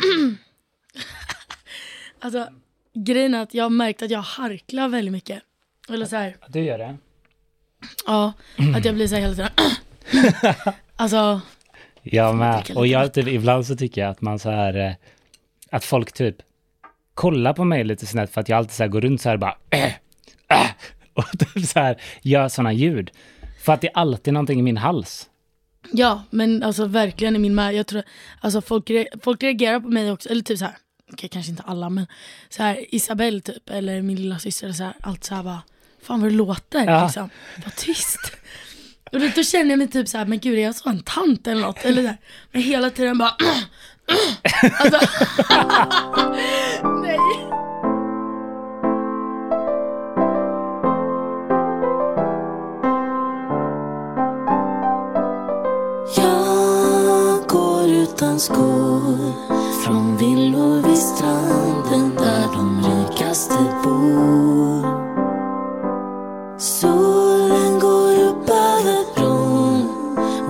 Alltså grejen är att jag har märkt att jag harklar väldigt mycket. Eller så här, Du gör det? ja, att jag blir så här hela tiden. alltså, Jag med. Och jag, typ, ibland så tycker jag att man så här, eh, att folk typ kollar på mig lite snett för att jag alltid så här går runt så här bara, äh, äh, och typ så här gör sådana ljud. För att det är alltid någonting i min hals. Ja, men alltså verkligen i min med. Jag tror, alltså folk, re- folk reagerar på mig också, eller typ så här. Okej, kanske inte alla, men så här Isabelle typ, eller min lilla syster, så här, allt så här bara, fan vad det låter Ja. liksom. Var tyst. Och då, då känner jag mig typ så här, men gud är jag så en tant eller något? Eller där. Men hela tiden bara, alltså, nej. Går skål från villor vid stranden där de rikaste bor. Solen går upp över bron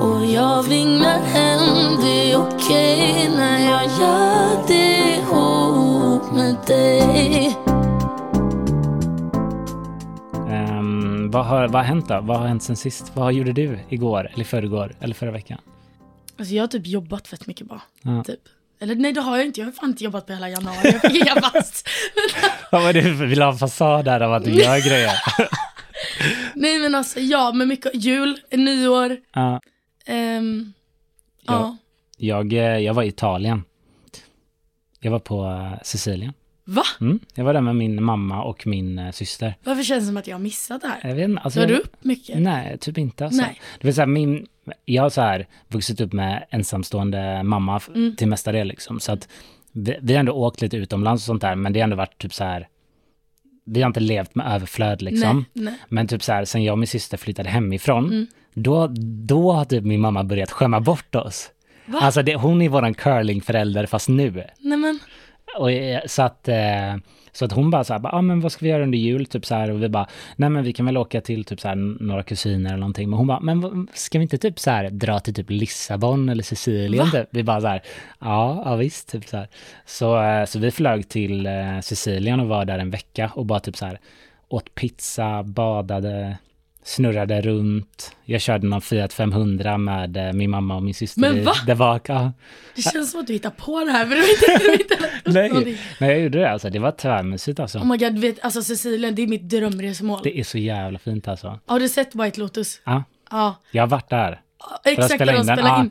och jag vinglar hem. Det är okej när jag gör det ihop med dig. Ehm, vad, har, vad har hänt då? Vad har hänt sen sist? Vad gjorde du igår, eller förrgår, eller förra veckan? Alltså jag har typ jobbat fett mycket bara. Ja. Typ. Eller nej det har jag inte, jag har fan inte jobbat på hela januari. Jag fick inga pass. Vad var det för vill ha en fasad där av att du gör grejer? nej men alltså ja, men mycket jul, nyår. Ja. ehm, Ja. ja. Jag, eh, jag var i Italien. Jag var på eh, Sicilien. Va? Mm. Jag var där med min mamma och min eh, syster. Varför känns det som att jag har missat det här? Jag vet inte, alltså, Var du upp mycket? Nej, typ inte alltså. Nej. Det vill säga, min, jag har så här vuxit upp med ensamstående mamma f- Mm. till mesta del liksom. Så att vi, vi har ändå åkt lite utomlands och sånt där, men det har ändå varit typ så här. Vi har inte levt med överflöd liksom. Nej, nej. Men typ så här, sen jag och min syster flyttade hemifrån, Mm. då, då har typ min mamma börjat skämma bort oss. Va? Alltså det, hon är våran curlingförälder fast nu. Nej men, Och, eh, så, att, eh, så att hon bara så här, bara, ah, men vad ska vi göra under jul? Typ så här, och vi bara, nej men vi kan väl åka till typ så här, några kusiner eller någonting. Men hon bara, men ska vi inte typ så här dra till typ Lissabon eller Sicilien? Typ? Vi bara så här, ja, ja visst. Typ så, här. Så, eh, så vi flög till Sicilien och var där en vecka och bara typ så här, åt pizza, badade, snurrade runt. Jag körde någon Fiat 500 med eh, min mamma och min syster Men va? där bak. Ja. det känns som att du hittar på det här. Har inte, inte. Nej, men jag gjorde det alltså. Det var tvärmysigt alltså. Oh my god, vet, alltså Sicilien, det är mitt drömresmål. Det är så jävla fint alltså. Har du sett White Lotus? Ja, Ja, jag har varit där exakt spela de in den, spelar ja. in.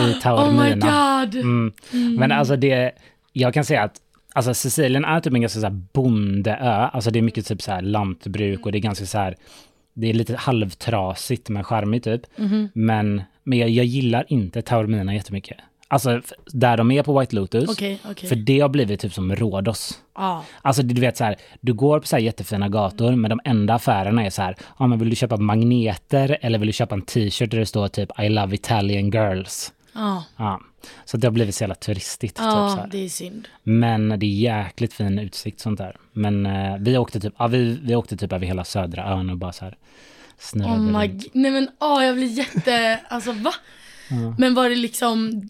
i Oh my Taormina. god! Mm. Men alltså det, jag kan säga att alltså Sicilien är typ en ganska så här bondeö. Alltså det är mycket typ så här lantbruk och det är ganska så här, det är lite halvtrasigt men charmigt typ. Mhm. Men, men jag, jag gillar inte Taormina jättemycket. Alltså där de är på White Lotus. Okej, okej. För det har blivit typ som Rhodos. Ja. Alltså du vet så här, du går på så här jättefina gator men de enda affärerna är så här, ja men vill du köpa magneter eller vill du köpa en t-shirt där det står typ I love Italian girls. Ja, Ja, så det har blivit så jävla turistigt. Typ, ja här. det är synd. Men det är jäkligt fin utsikt sånt där. Men eh, vi åkte typ, ja, vi, vi åkte typ över hela södra ön och bara så här snurrade Oh my runt. Nej men åh jag blir jätte, alltså va? Men var det liksom,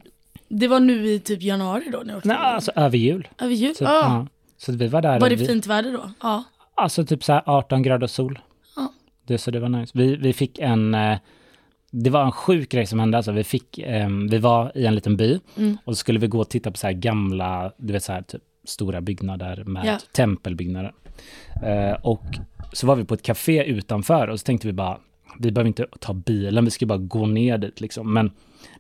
det var nu i typ januari då när? Nej, alltså över jul. Över jul? Typ, ja. ja. Så vi var där. Var det vi, fint väder då? Ja. Alltså typ så här 18 grader sol. Ja. Det, så det var nice. Vi, vi fick en, eh, det var en sjuk grej som hände. Alltså vi, fick, eh, vi var i en liten by Mm. och så skulle vi gå och titta på så här gamla, du vet så här typ stora byggnader med Ja. tempelbyggnader. Eh, och så var vi på ett café utanför och så tänkte vi bara, vi behöver inte ta bilen, vi ska bara gå ner dit liksom. Men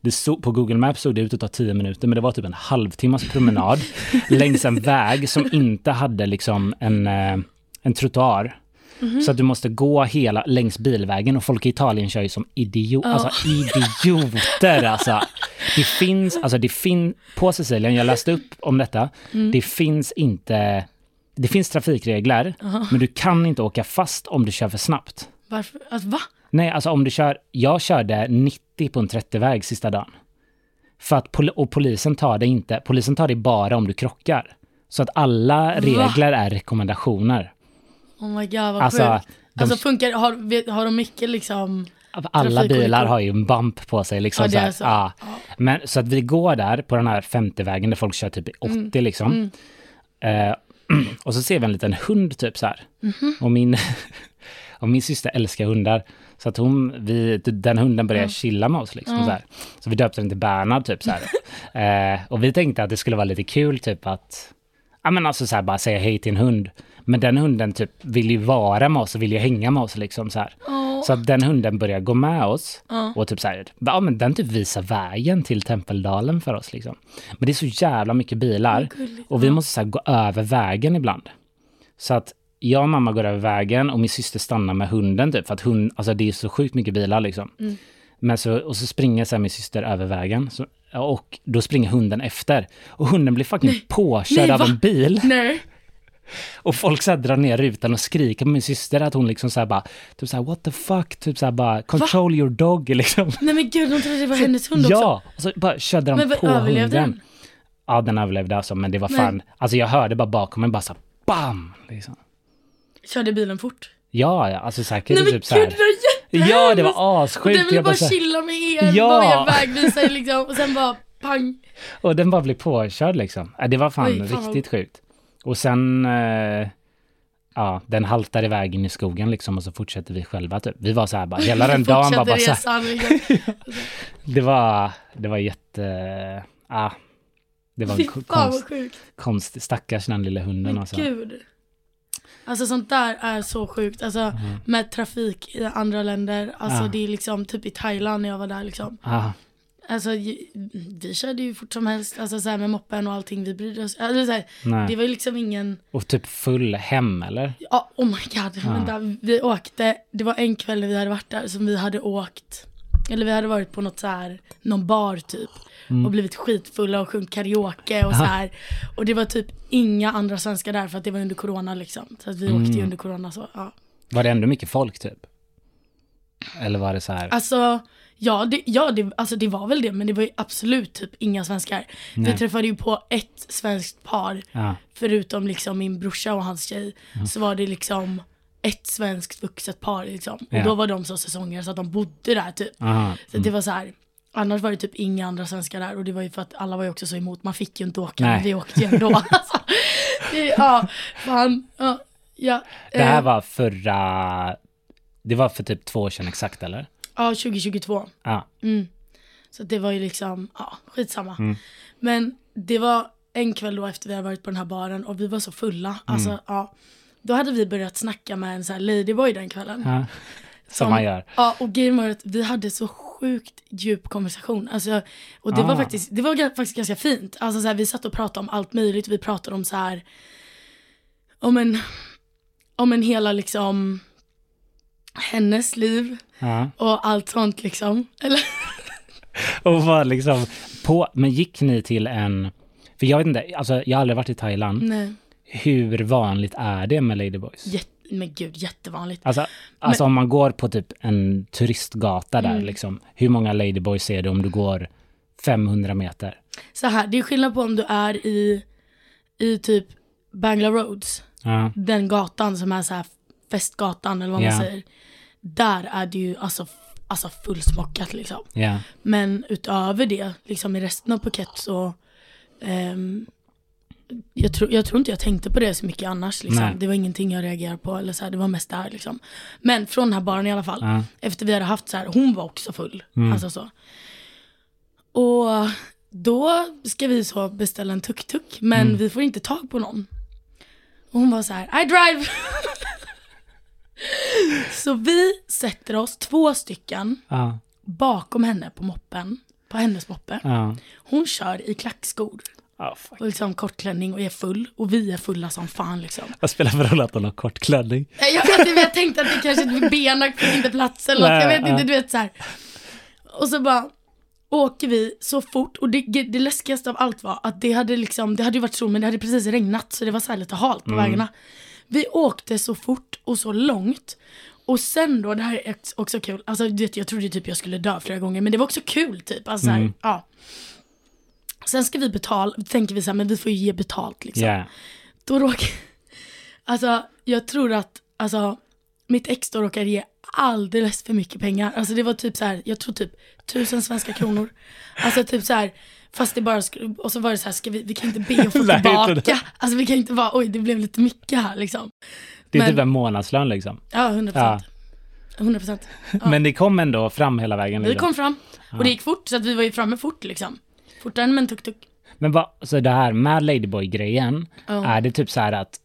det såg, på Google Maps såg det ut att ta tio minuter, men det var typ en halvtimmas promenad längs en väg som inte hade liksom en, eh, en trottoar. Så att du måste gå hela längs bilvägen och folk i Italien kör ju som idiot, alltså idioter alltså. Det finns, alltså det finns, på Sicilien, jag läste upp om detta, det finns inte, det finns trafikregler, men du kan inte åka fast om du kör för snabbt. Varför? Alltså va? Nej, alltså om du kör, jag körde 90 på en 30-väg sista dagen. För att, pol- och polisen tar det inte, polisen tar det bara om du krockar. Så att alla regler är rekommendationer. Oh my god vad Alltså, sjukt. de- Alltså funkar, har, har de mycket liksom, alla bilar har ju en bump på sig. Liksom, Ja, så, här. är så. Ja. Men, så att vi går där på den här femte vägen där folk kör typ i 80 liksom. Mm. Eh, och så ser vi en liten hund typ så här. Mhm. Och, min, och min syster älskar hundar. Så att hon, vi, den hunden började Ja. chilla med oss liksom så här. Så vi döpte den till Bernhard typ så här. eh, och vi tänkte att det skulle vara lite kul typ att, ja men alltså så här bara säga hej till en hund. Men den hunden typ vill ju vara med oss och vill ju hänga med oss liksom så här. Åh. Så att den hunden börjar gå med oss Ja. och typ så här, ja men den typ visar vägen till Tempeldalen för oss liksom. Men det är så jävla mycket bilar och vi måste så gå över vägen ibland. Så att jag och mamma går över vägen och min syster stannar med hunden typ för att hund, alltså det är så sjukt mycket bilar liksom. Mm. Men så, och så springer så min syster över vägen så, och då springer hunden efter. Och hunden blir fucking påkörd Nej, av va? en bil. Nej. Och folk så här drar ner rutan och skriker på min syster att hon liksom så här bara, typ så här what the fuck, typ så här bara control your dog liksom. Nej men gud, de trodde det var hennes hund också. Ja, och så bara körde de Men vad- på överlevde hunden. den? Ja, den överlevde alltså, men det var Men- fan, alltså jag hörde bara bakom mig bara så här, bam! Liksom. Körde bilen fort? Ja, alltså säkert Nej men typ så gud, här. det var jättehemskt! Ja, det var assjukt. den ville bara bara chilla med er, Ja. bara vägvisare liksom. Och sen bara pang. Och den bara blev påkörd liksom. Ja, Det var fan, Oj, fan vad- riktigt sjukt. Och sen, eh, ja, den haltar iväg in i skogen liksom och så fortsätter vi själva typ. Vi var så här bara, hela den dagen bara, bara så här, liksom. det var, det var jätte, ja, det var en konst, konst, stackars den lilla hunden Men alltså. gud. Alltså sånt där är så sjukt. Alltså med trafik i andra länder. Alltså Ja. det är liksom typ i Thailand när jag var där liksom. Ah, Alltså vi körde ju fort som helst. Alltså så här med moppen och allting. Vi brydde oss. Alltså, så här, det var ju liksom ingen. Och typ full hem eller? Ja, oh my god. Vänta, vi åkte, det var en kväll när vi hade varit där som vi hade åkt, eller vi hade varit på något så här, någon bar typ. Och blivit skitfulla och sjungit karaoke och så här. Och det var typ inga andra svenskar där för att det var under corona liksom. Så att vi åkte ju under corona så, ja. Var det ändå mycket folk typ? Eller var det så här? Alltså, ja, det, ja det, alltså det var väl det, men det var ju absolut typ inga svenskar. Nej. Vi träffade ju på ett svenskt par, Ja, förutom liksom min brorsa och hans tjej, så var det liksom ett svenskt vuxet par liksom. Och Ja. då var de så säsonger så att de bodde där typ. aha. Så det var så här. Annars var det typ inga andra svenskar där och det var ju för att alla var ju också så emot, man fick ju inte åka Nej. men vi åkte ju ändå. alltså, det, ja, fan. Ja, ja, Det här eh, var förra, det var för typ två år sedan exakt eller? Ja, 2022. Ja. Mm. Så det var ju liksom, ja, skitsamma. Mm. Men det var en kväll då efter vi hade varit på den här baren och vi var så fulla. Mm. Alltså, ja. Då hade vi börjat snacka med en sån här ladyboy den kvällen. ja. Som man gör. Ja, och grejen var att vi hade så sjukt djup konversation. Alltså, och det var Ah. faktiskt, det var faktiskt ganska fint. Alltså så här, vi satt och pratade om allt möjligt. Vi pratade om så här, om en, om en hela liksom, hennes liv Ja. och allt sånt liksom. Eller? Och var liksom på, men gick ni till en, för jag vet inte, alltså jag har aldrig varit i Thailand. Nej. Hur vanligt är det med ladyboys? Jätte, men gud, jättevanligt. Alltså, alltså om man går på typ en turistgata där Mm. liksom, hur många ladyboys ser du om du går 500 meter? Så här, det är skillnad på om du är i, i typ Bangla Roads, Ja, den gatan som är så här festgatan eller vad man säger. Där är det ju alltså, alltså fullsmockat liksom. ja, Men utöver det, liksom i resten av Phuket så ehm, jag, tror, jag tror inte jag tänkte på det så mycket annars. Liksom. Nej. Det var ingenting jag reagerade på. Eller så här, det var mest där. Liksom. Men från den här baren i alla fall. ja. Efter vi hade haft så här, hon var också full. Mm. Alltså så. Och då ska vi så beställa en tuk-tuk. Men Mm. vi får inte tag på någon. Och hon var så här, I drive! så vi sätter oss, två stycken, ja, bakom henne på moppen. På hennes moppe. ja. Hon kör i klackskor Oh, och liksom kortklänning och är full. Och vi är fulla som fan liksom. Vad spelar för roll att hon har kort klänning? Nej, Jag vet inte, jag tänkte att det kanske benen fick inte plats eller något. Jag vet inte, du vet så här. Och så bara åker vi så fort och det, det läskigaste av allt var att det hade liksom, det hade ju varit sol men det hade precis regnat så det var så här lite halt på vägarna. Vi åkte så fort och så långt. Och sen då, det här är också kul, alltså du vet jag trodde typ jag skulle dö flera gånger men det var också kul typ. Alltså, så här, Mm. ja. Sen ska vi betala, tänker vi så här, men vi får ju ge betalt liksom. Ja, Då råkar, alltså jag tror att, alltså mitt ex då råkar ge alldeles för mycket pengar. Alltså det var typ så här, jag tror typ tusen svenska kronor. Alltså typ så här, fast det bara, och så var det så här, ska vi, vi kan inte be att få tillbaka. Alltså vi kan inte vara, oj det blev lite mycket här liksom. Det är Men- typ en månadslön liksom. Ja, 100 procent. 100 procent. Ja. Men ni kom ändå fram hela vägen. Vi liksom. kom fram och det gick fort så att vi var ju framme fort liksom. Fortare än med en tuk-tuk. Men vad, så det här med Ladyboy-grejen, Ja. är det typ så här att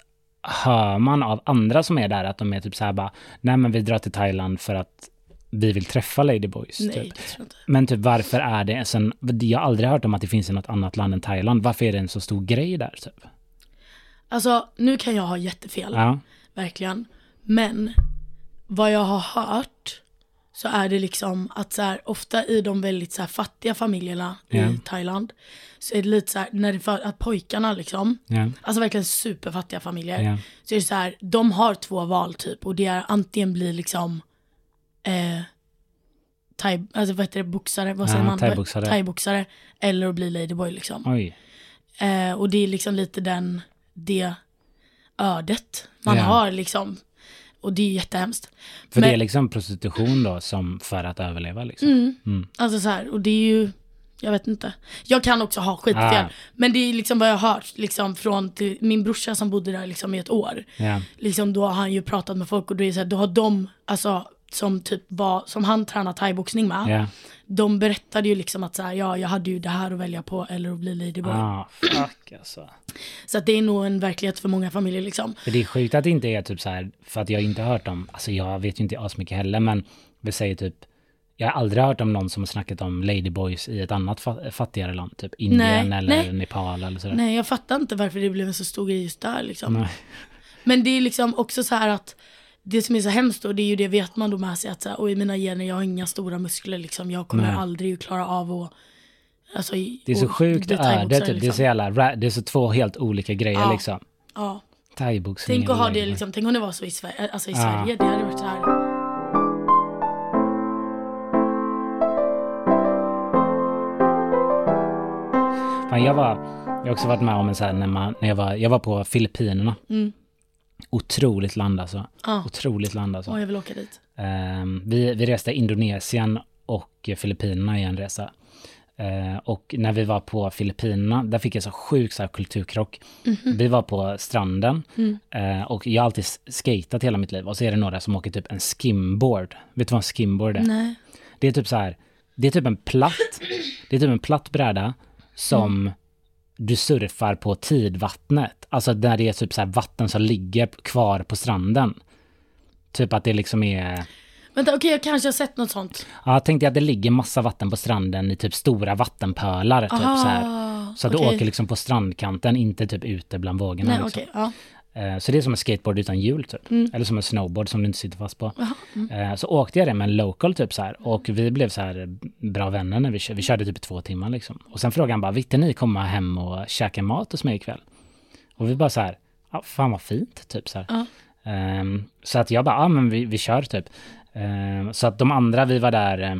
hör man av andra som är där att de är typ så här bara, nej men vi drar till Thailand för att vi vill träffa Ladyboys. Nej, Typ. Men typ varför är det sen, jag har aldrig hört om att det finns i något annat land än Thailand. Varför är det en så stor grej där typ? Alltså, nu kan jag ha jättefel. Ja, Verkligen. Men vad jag har hört så är det liksom att så här, ofta i de väldigt så här, fattiga familjerna Ja. i Thailand så är det lite så här, när det för, att pojkarna liksom, ja, alltså verkligen superfattiga familjer, ja. så är det så här, de har två val typ och det är antingen bli liksom eh, thai, alltså vad heter det, boxare, vad säger man? thaiboxare. Thaiboxare eller att bli ladyboy liksom. Oj. Eh, och det är liksom lite den, det ödet man Ja. har liksom. Och det är jättehemskt. För Men- det är liksom prostitution då som för att överleva liksom. Mm. Mm. Alltså så här, och det är ju, jag vet inte. Jag kan också ha skitfel. Ah. Men det är liksom vad jag har hört liksom från till, min brorsa som bodde där liksom i ett år. Ja, Liksom då har han ju pratat med folk och då är det så här, då har de, alltså som typ var, som han tränar thaiboxning med. ja. De berättade ju liksom att så här, ja jag hade ju det här att välja på eller att bli ladyboy. Ah, fuck alltså. Så att det är nog en verklighet för många familjer liksom. För det är sjukt att det inte är typ så här, för att jag har inte hört om, alltså jag vet ju inte asmycket heller, men vi säger typ, jag har aldrig hört om någon som har snackat om ladyboys i ett annat fa- fattigare land, typ Indien Nej, eller nej. Nepal eller sådär. Nej jag fattar inte varför det blev en så stor grej just där liksom. Nej. Men det är liksom också så här att det som är så hemskt då, det är ju det vet man då med sig att så här, oj mina gener, jag har inga stora muskler liksom, jag kommer Nej. aldrig klara av att Alltså, i- Det är så och sjukt bli öde, thaiboxare, typ. det är liksom. så jävla, ra- det är så två helt olika grejer Ja. liksom. Ja, Thaiboxning tänk att ha det liksom, tänk om det var så i Sverige, alltså i Ja. Sverige, det hade varit så här. Fan, jag, var, jag har också varit med om en sån här när, man, när jag, var, jag var på Filippinerna. Mm. Otroligt land alltså. Ja, Otroligt land alltså. Åh, jag vill åka dit. Ehm, vi, vi reste Indonesien och Filippinerna i en resa. Eh, och när vi var på Filippinerna, där fick jag så sjuk så här, kulturkrock. Vi var på stranden Mm. eh, och jag har alltid skatat hela mitt liv. Och så är det några som åker typ en skimboard. Vet du vad en skimboard är? Nej. Det är typ så här, det är typ en platt, det är typ en platt bräda som Mm. Du surfar på tidvattnet. Alltså där det är typ så vatten som ligger kvar på stranden. Typ att det liksom är, Vänta, okej jag kanske har sett något sånt. ja jag tänkte att det ligger massa vatten på stranden i typ stora vattenpölar. Typ så här. Så att du Ah, åker liksom på strandkanten, inte typ ute bland vågorna. Nej liksom. okej, ja. Eh, Så det är som en skateboard utan hjul typ. Mm. Eller som en snowboard som du inte sitter fast på. Mm. Eh, Så åkte jag det med en local typ så här. Och vi blev så här bra vänner när vi körde. Vi körde typ två timmar liksom. Och sen frågade han bara, vill ni komma hem och käka mat hos mig ikväll? Och vi bara så här, ja, fan vad fint typ så här. Ehm, så att jag bara, ja men vi, vi kör typ. Ehm, så att de andra, vi var där, eh,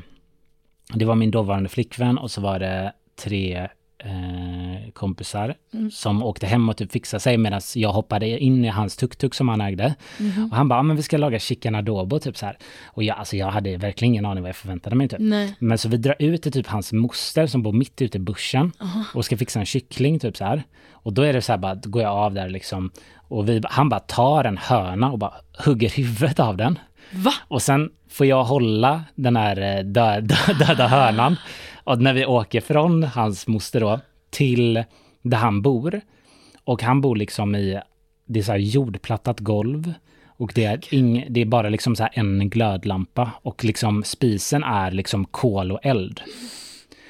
det var min dåvarande flickvän och så var det tre eh, kompisar Mm. som åkte hem och typ fixade sig medan jag hoppade in i hans tuk-tuk som han ägde. Mhm. Och han bara, men vi ska laga chicken adobo typ så här. Och jag, alltså jag hade verkligen ingen aning vad jag förväntade mig typ. Nej. Men så vi drar ut till typ hans moster som bor mitt ute i bussen Aha. och ska fixa en kyckling typ så här. Och då är det så här bara, då går jag av där liksom och vi, han bara tar en höna och bara hugger huvudet av den. Va? Och sen får jag hålla den här eh, dö, dö, döda hönan. Och när vi åker från hans moster då till där han bor. Och han bor liksom i, det är så här jordplattat golv. Och det är, ing, det är bara liksom så en glödlampa. Och liksom spisen är liksom kol och eld.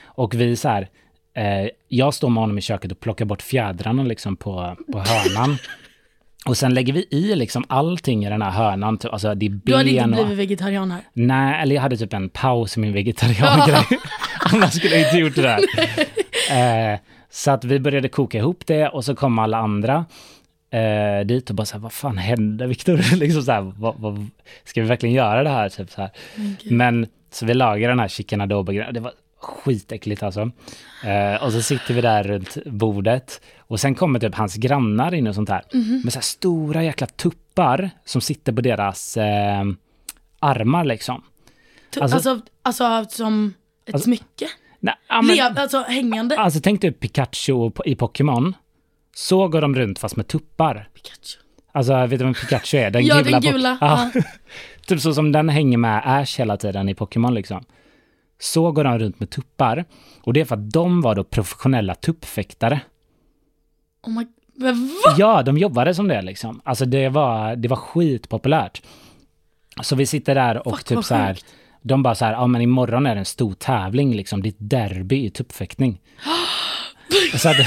Och vi så här, eh, jag står med honom i köket och plockar bort fjädrarna liksom på, på hönan. Och sen lägger vi i liksom allting i den här hörnan. typ, Alltså det är Du hade inte ben och... blivit vegetarian här? Nej, eller jag hade typ en paus i min vegetariangrej. Annars skulle jag inte gjort det där. Eh, så att vi började koka ihop det och så kom alla andra eh, dit och bara så här, vad fan hände Viktor? liksom så här, vad, vad, ska vi verkligen göra det här? Typ så här. Men gud. Men så vi lagade den här chicken adobo Det var skitäckligt alltså. Eh, och så sitter vi där runt bordet. Och sen kommer typ hans grannar in och sånt här. Mhm. Med så här stora jäkla tuppar som sitter på deras, eh, armar liksom. Tu- Alltså- Alltså, alltså, som ett Alltså- smycke? Nej, ja, men- Lev, alltså hängande? Alltså tänk dig Pikachu i Pokémon. Så går de runt fast med tuppar. Pikachu. Alltså vet du vem Pikachu är? Den Ja, gula. den gula. Ja. typ så som den hänger med Ash hela tiden i Pokémon liksom. Så går de runt med tuppar. Och det är för att de var då professionella tuppfäktare. Oh my... Men va? Ja, de jobbade som det liksom. Alltså det var, det var skitpopulärt. Så vi sitter där och Fuck, typ vad så här. sjukt. De bara så här, ja men imorgon är det en stor tävling liksom. Det är ett derby i tuppfäktning. så att,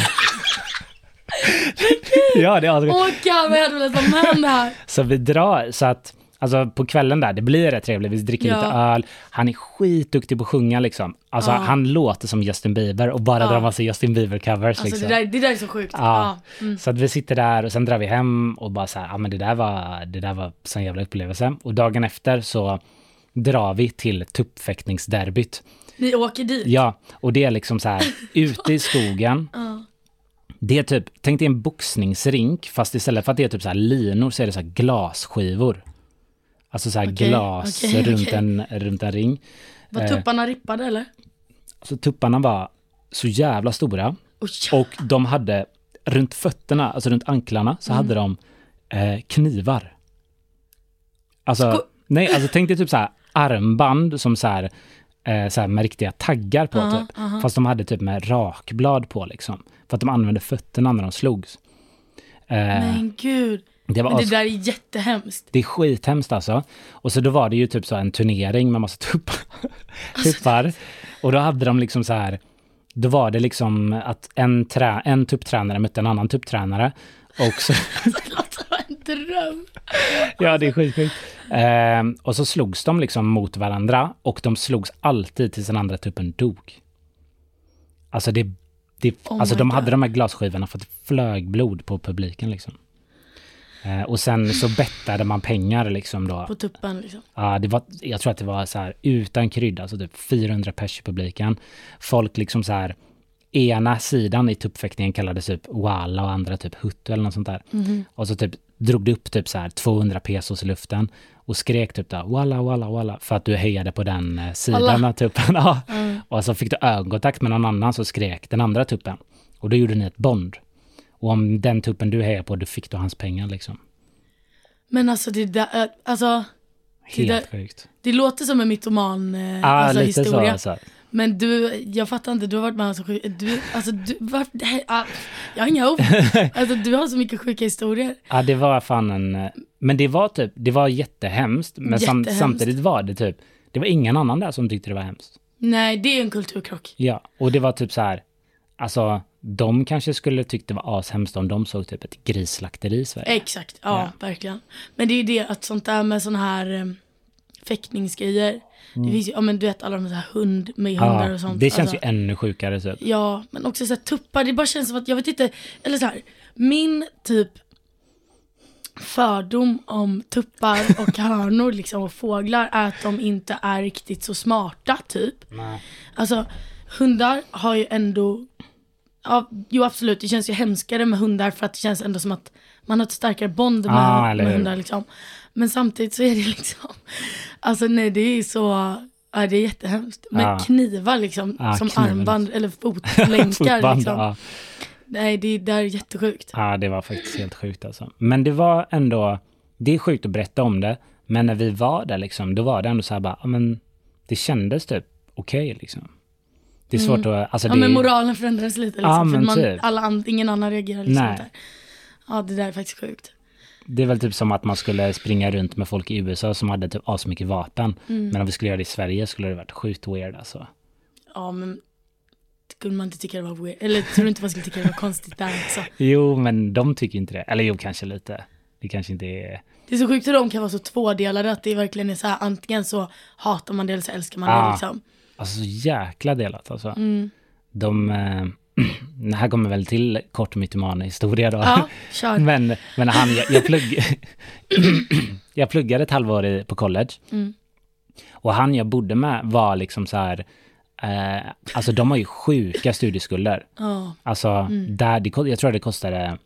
ja, det är alltså, Åh gud vad jag hade velat vara med om det här. Så vi drar, så att Alltså på kvällen där, det blir rätt trevligt, vi dricker Ja. lite öl. Han är skitduktig på att sjunga liksom. Alltså Ja. han låter som Justin Bieber och bara Ja. drar massa Justin Bieber-covers Alltså liksom. det, där, det där är så sjukt. Ja. Mm. Så att vi sitter där och sen drar vi hem och bara så här, ja men det där var, det där var sån jävla upplevelse. Och dagen efter så drar vi till tuppfäktningsderbyt. Ni åker dit? Ja, och det är liksom så här, ute i skogen. Ja. Det är typ, tänk dig en boxningsrink, fast istället för att det är typ så här linor så är det så här glasskivor. Alltså så här Okej, glas okej, runt. En, runt en ring. Var Eh. tupparna rippade eller? Så tupparna var så jävla stora. Oj. Och de hade runt fötterna, alltså runt anklarna, så Mm. hade de eh, knivar. Alltså, Sko- nej, alltså tänk dig typ så här armband som så här, eh, så här med riktiga taggar på Aha, typ. aha. Fast de hade typ med rakblad på liksom. För att de använde fötterna när de slogs. Eh, Men gud. det var Men det där är jättehemskt. det är skithemskt alltså. Och så då var det ju typ så en turnering med massa tuppar. tuppar. Och då hade de liksom så här, då var det liksom att en, trä, en tupptränare mötte en annan tupptränare. Och så, en dröm. ja, det är skitsjukt. Ehm, och så slogs de liksom mot varandra och de slogs alltid tills den andra tuppen dog. Alltså det, det Oh alltså de God. hade de här glasskivorna för att det flög blod på publiken liksom. Eh, och sen så bettade man pengar liksom då. På tuppen liksom. Ja, det var, jag tror att det var så här utan krydda, alltså typ 400 pers i publiken. Folk liksom så här, ena sidan i tuppfäktningen kallades typ walla och andra typ huttu eller något sånt där. Mhm. Och så typ drog du upp typ så här 200 pesos i luften och skrek typ där walla, walla, walla för att du hejade på den eh, sidan av tuppen. Ja. Mm. Och så fick du ögonkontakt med någon annan så skrek den andra tuppen. Och då gjorde ni ett bond. Och om den tuppen du hejade på, då fick du hans pengar liksom. Men alltså det där, äh, alltså Det Helt där- sjukt. det låter som en mytoman eh, Ja, alltså, lite historia. så. Alltså. Men du, jag fattar inte, du har varit med om så sjuka, du, alltså du, var, det här, ah, jag har inga ord. Alltså du har så mycket sjuka historier. Ja, det var fan en... Men det var typ, det var jättehemskt. Men sam, Jättehemskt. samtidigt var det typ, det var ingen annan där som tyckte det var hemskt. Nej, det är en kulturkrock. Ja, och det var typ så här, alltså de kanske skulle tyckt det var ashemskt om de såg typ ett grisslakteri i Sverige. Exakt, ja, verkligen. Men det är ju det att sånt där med sån här fäktningsgrejer. Det finns ju, ja men du vet alla de här hund med hundar Mm. Ja, och sånt. det känns alltså. ju ännu sjukare typ. Ja, men också så här tuppar, det bara känns som att, jag vet inte, eller så här, min typ fördom om tuppar och hönor liksom och fåglar är att de inte är riktigt så smarta typ. Nej. Alltså hundar har ju ändå, ja, jo absolut det känns ju hemskare med hundar för att det känns ändå som att man har ett starkare bond med, Ah, med hundar liksom. Men samtidigt så är det liksom, alltså nej det är så, ja det är jättehemskt. Men Ja. knivar liksom, Ja, som knivar. armband eller fotlänkar Fotband, liksom. ja. Nej det där är jättesjukt. ja, det var faktiskt helt sjukt alltså. Men det var ändå, det är sjukt att berätta om det, men när vi var där liksom, då var det ändå så här bara, men det kändes typ okej liksom. Det är svårt att, alltså Mm. Ja det men moralen förändrades lite liksom. Ja, för man, typ. alla ingen annan reagerar liksom Nej. inte. Ja det där är faktiskt sjukt. Det är väl typ som att man skulle springa runt med folk i USA som hade typ asmycket vapen. Mm. Men om vi skulle göra det i Sverige skulle det varit sjukt weird alltså. Ja men skulle man inte tycka det var weird, eller tror du inte man skulle tycka det var konstigt där också? Jo, men de tycker inte det. Eller jo, kanske lite. Det kanske inte är... Det är så sjukt hur de kan vara så tvådelade att det verkligen är så här antingen så hatar man det eller så älskar man Ja. det liksom. Alltså så jäkla delat alltså. Mm. De... Eh, det här kommer väl till kort mytoman-historia då. Ja, kör. men, men han, jag, jag, plugg, jag pluggade ett halvår i, på college. Mm. Och han jag bodde med var liksom så här... Eh, alltså de har ju sjuka studieskulder. Ja, Alltså, Mm. där, det, jag tror det kostade,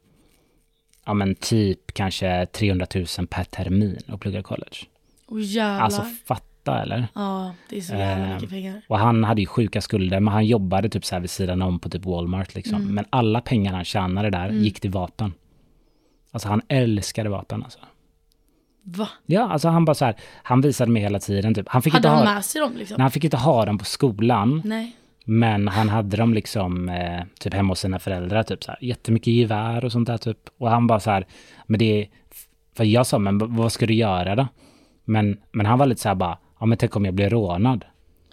ja men typ kanske 300 000 per termin att plugga college. Och jävlar. Alltså fatta eller? ja, det är så jävla Eh, mycket pengar. Och han hade ju sjuka skulder, men han jobbade typ så här vid sidan om på typ Walmart liksom. Mm. Men alla pengar han tjänade där gick till vapen. Alltså han älskade vapen alltså. Va? Ja, alltså han bara så här, han visade mig hela tiden typ. Han fick, Hade inte han ha, med sig dem liksom? nej, han fick inte ha dem på skolan, Nej. men han hade dem liksom eh, typ hemma hos sina föräldrar, typ så här, jättemycket gevär och sånt där typ. Och han bara så här, men det för jag sa, men vad ska du göra då? Men, men han var lite så här bara, ja men tänk om jag blir rånad.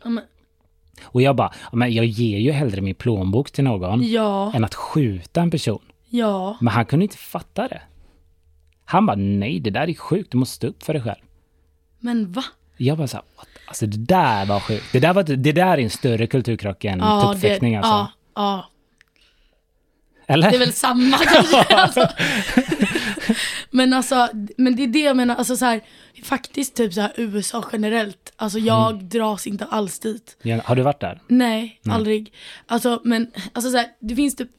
Ja, men, Och jag bara, ja, men jag ger ju hellre min plånbok till någon ja, än att skjuta en person. ja. Men han kunde inte fatta det. Han bara, nej det där är sjukt, du måste stå upp för dig själv. Men va? Jag bara så här, what? alltså det där var sjukt. Det där, var, det där är en större kulturkrock än Ja, tuppfäktning det, alltså. ja, ja. Eller? Det är väl samma kanske. Alltså. Men alltså, men det är det jag menar, alltså så här, faktiskt typ så här USA generellt, alltså jag Mm. dras inte alls dit. Ja, Har du varit där? Nej, aldrig. Alltså men, alltså så här, det finns typ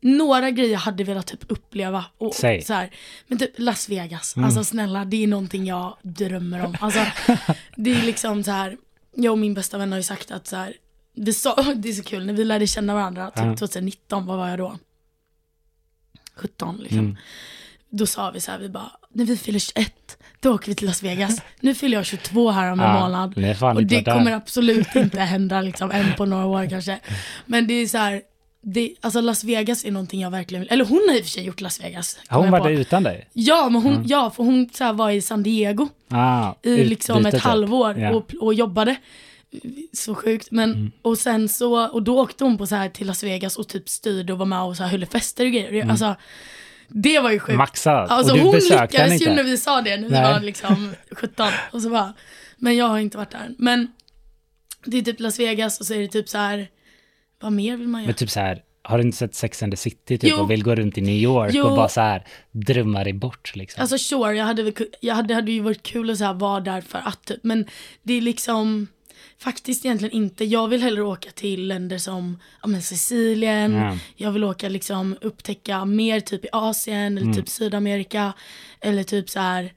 några grejer jag hade velat typ uppleva. Och, Säg. Så här, men typ Las Vegas, alltså snälla det är någonting jag drömmer om. Alltså det är liksom så här, jag och min bästa vän har ju sagt att så här, vi sa, det är så kul, när vi lärde känna varandra, typ Ja. 2019, vad var jag då? 17 liksom. Mm. Då sa vi så här, vi bara, när vi fyller 21, då åker vi till Las Vegas. Nu fyller jag 22 här om en Ja, månad. det Och det varit där. kommer absolut inte hända liksom än på några år kanske. Men det är så här, det, alltså Las Vegas är någonting jag verkligen vill, eller hon har i och för sig gjort Las Vegas. Har hon på. där utan dig? Ja, men hon, ja, för hon så här, var i San Diego Ah, i liksom ett typ. halvår Ja. och, och jobbade. Så sjukt. Men, Mm. och sen så, och då åkte hon på så här till Las Vegas och typ styrde och var med och så här höll fester och grejer. Det- Alltså, det var ju sjukt. Maxat. Alltså och du hon besökte lyckades ju inte? när vi sa det, när vi Nej. var liksom 17. Och så bara, men jag har inte varit där. Men det är typ Las Vegas och så är det typ så här, vad mer vill man göra? Men typ så här, har du inte sett Sex and the City typ Jo. och vill gå runt i New York Jo. och bara så här drömma dig bort liksom? Alltså sure, jag hade, jag hade, hade ju varit kul att så här vara där för att typ, men det är liksom faktiskt egentligen inte. Jag vill hellre åka till länder som ja, men Sicilien, Ja. jag vill åka liksom upptäcka mer typ i Asien eller typ Sydamerika eller typ så här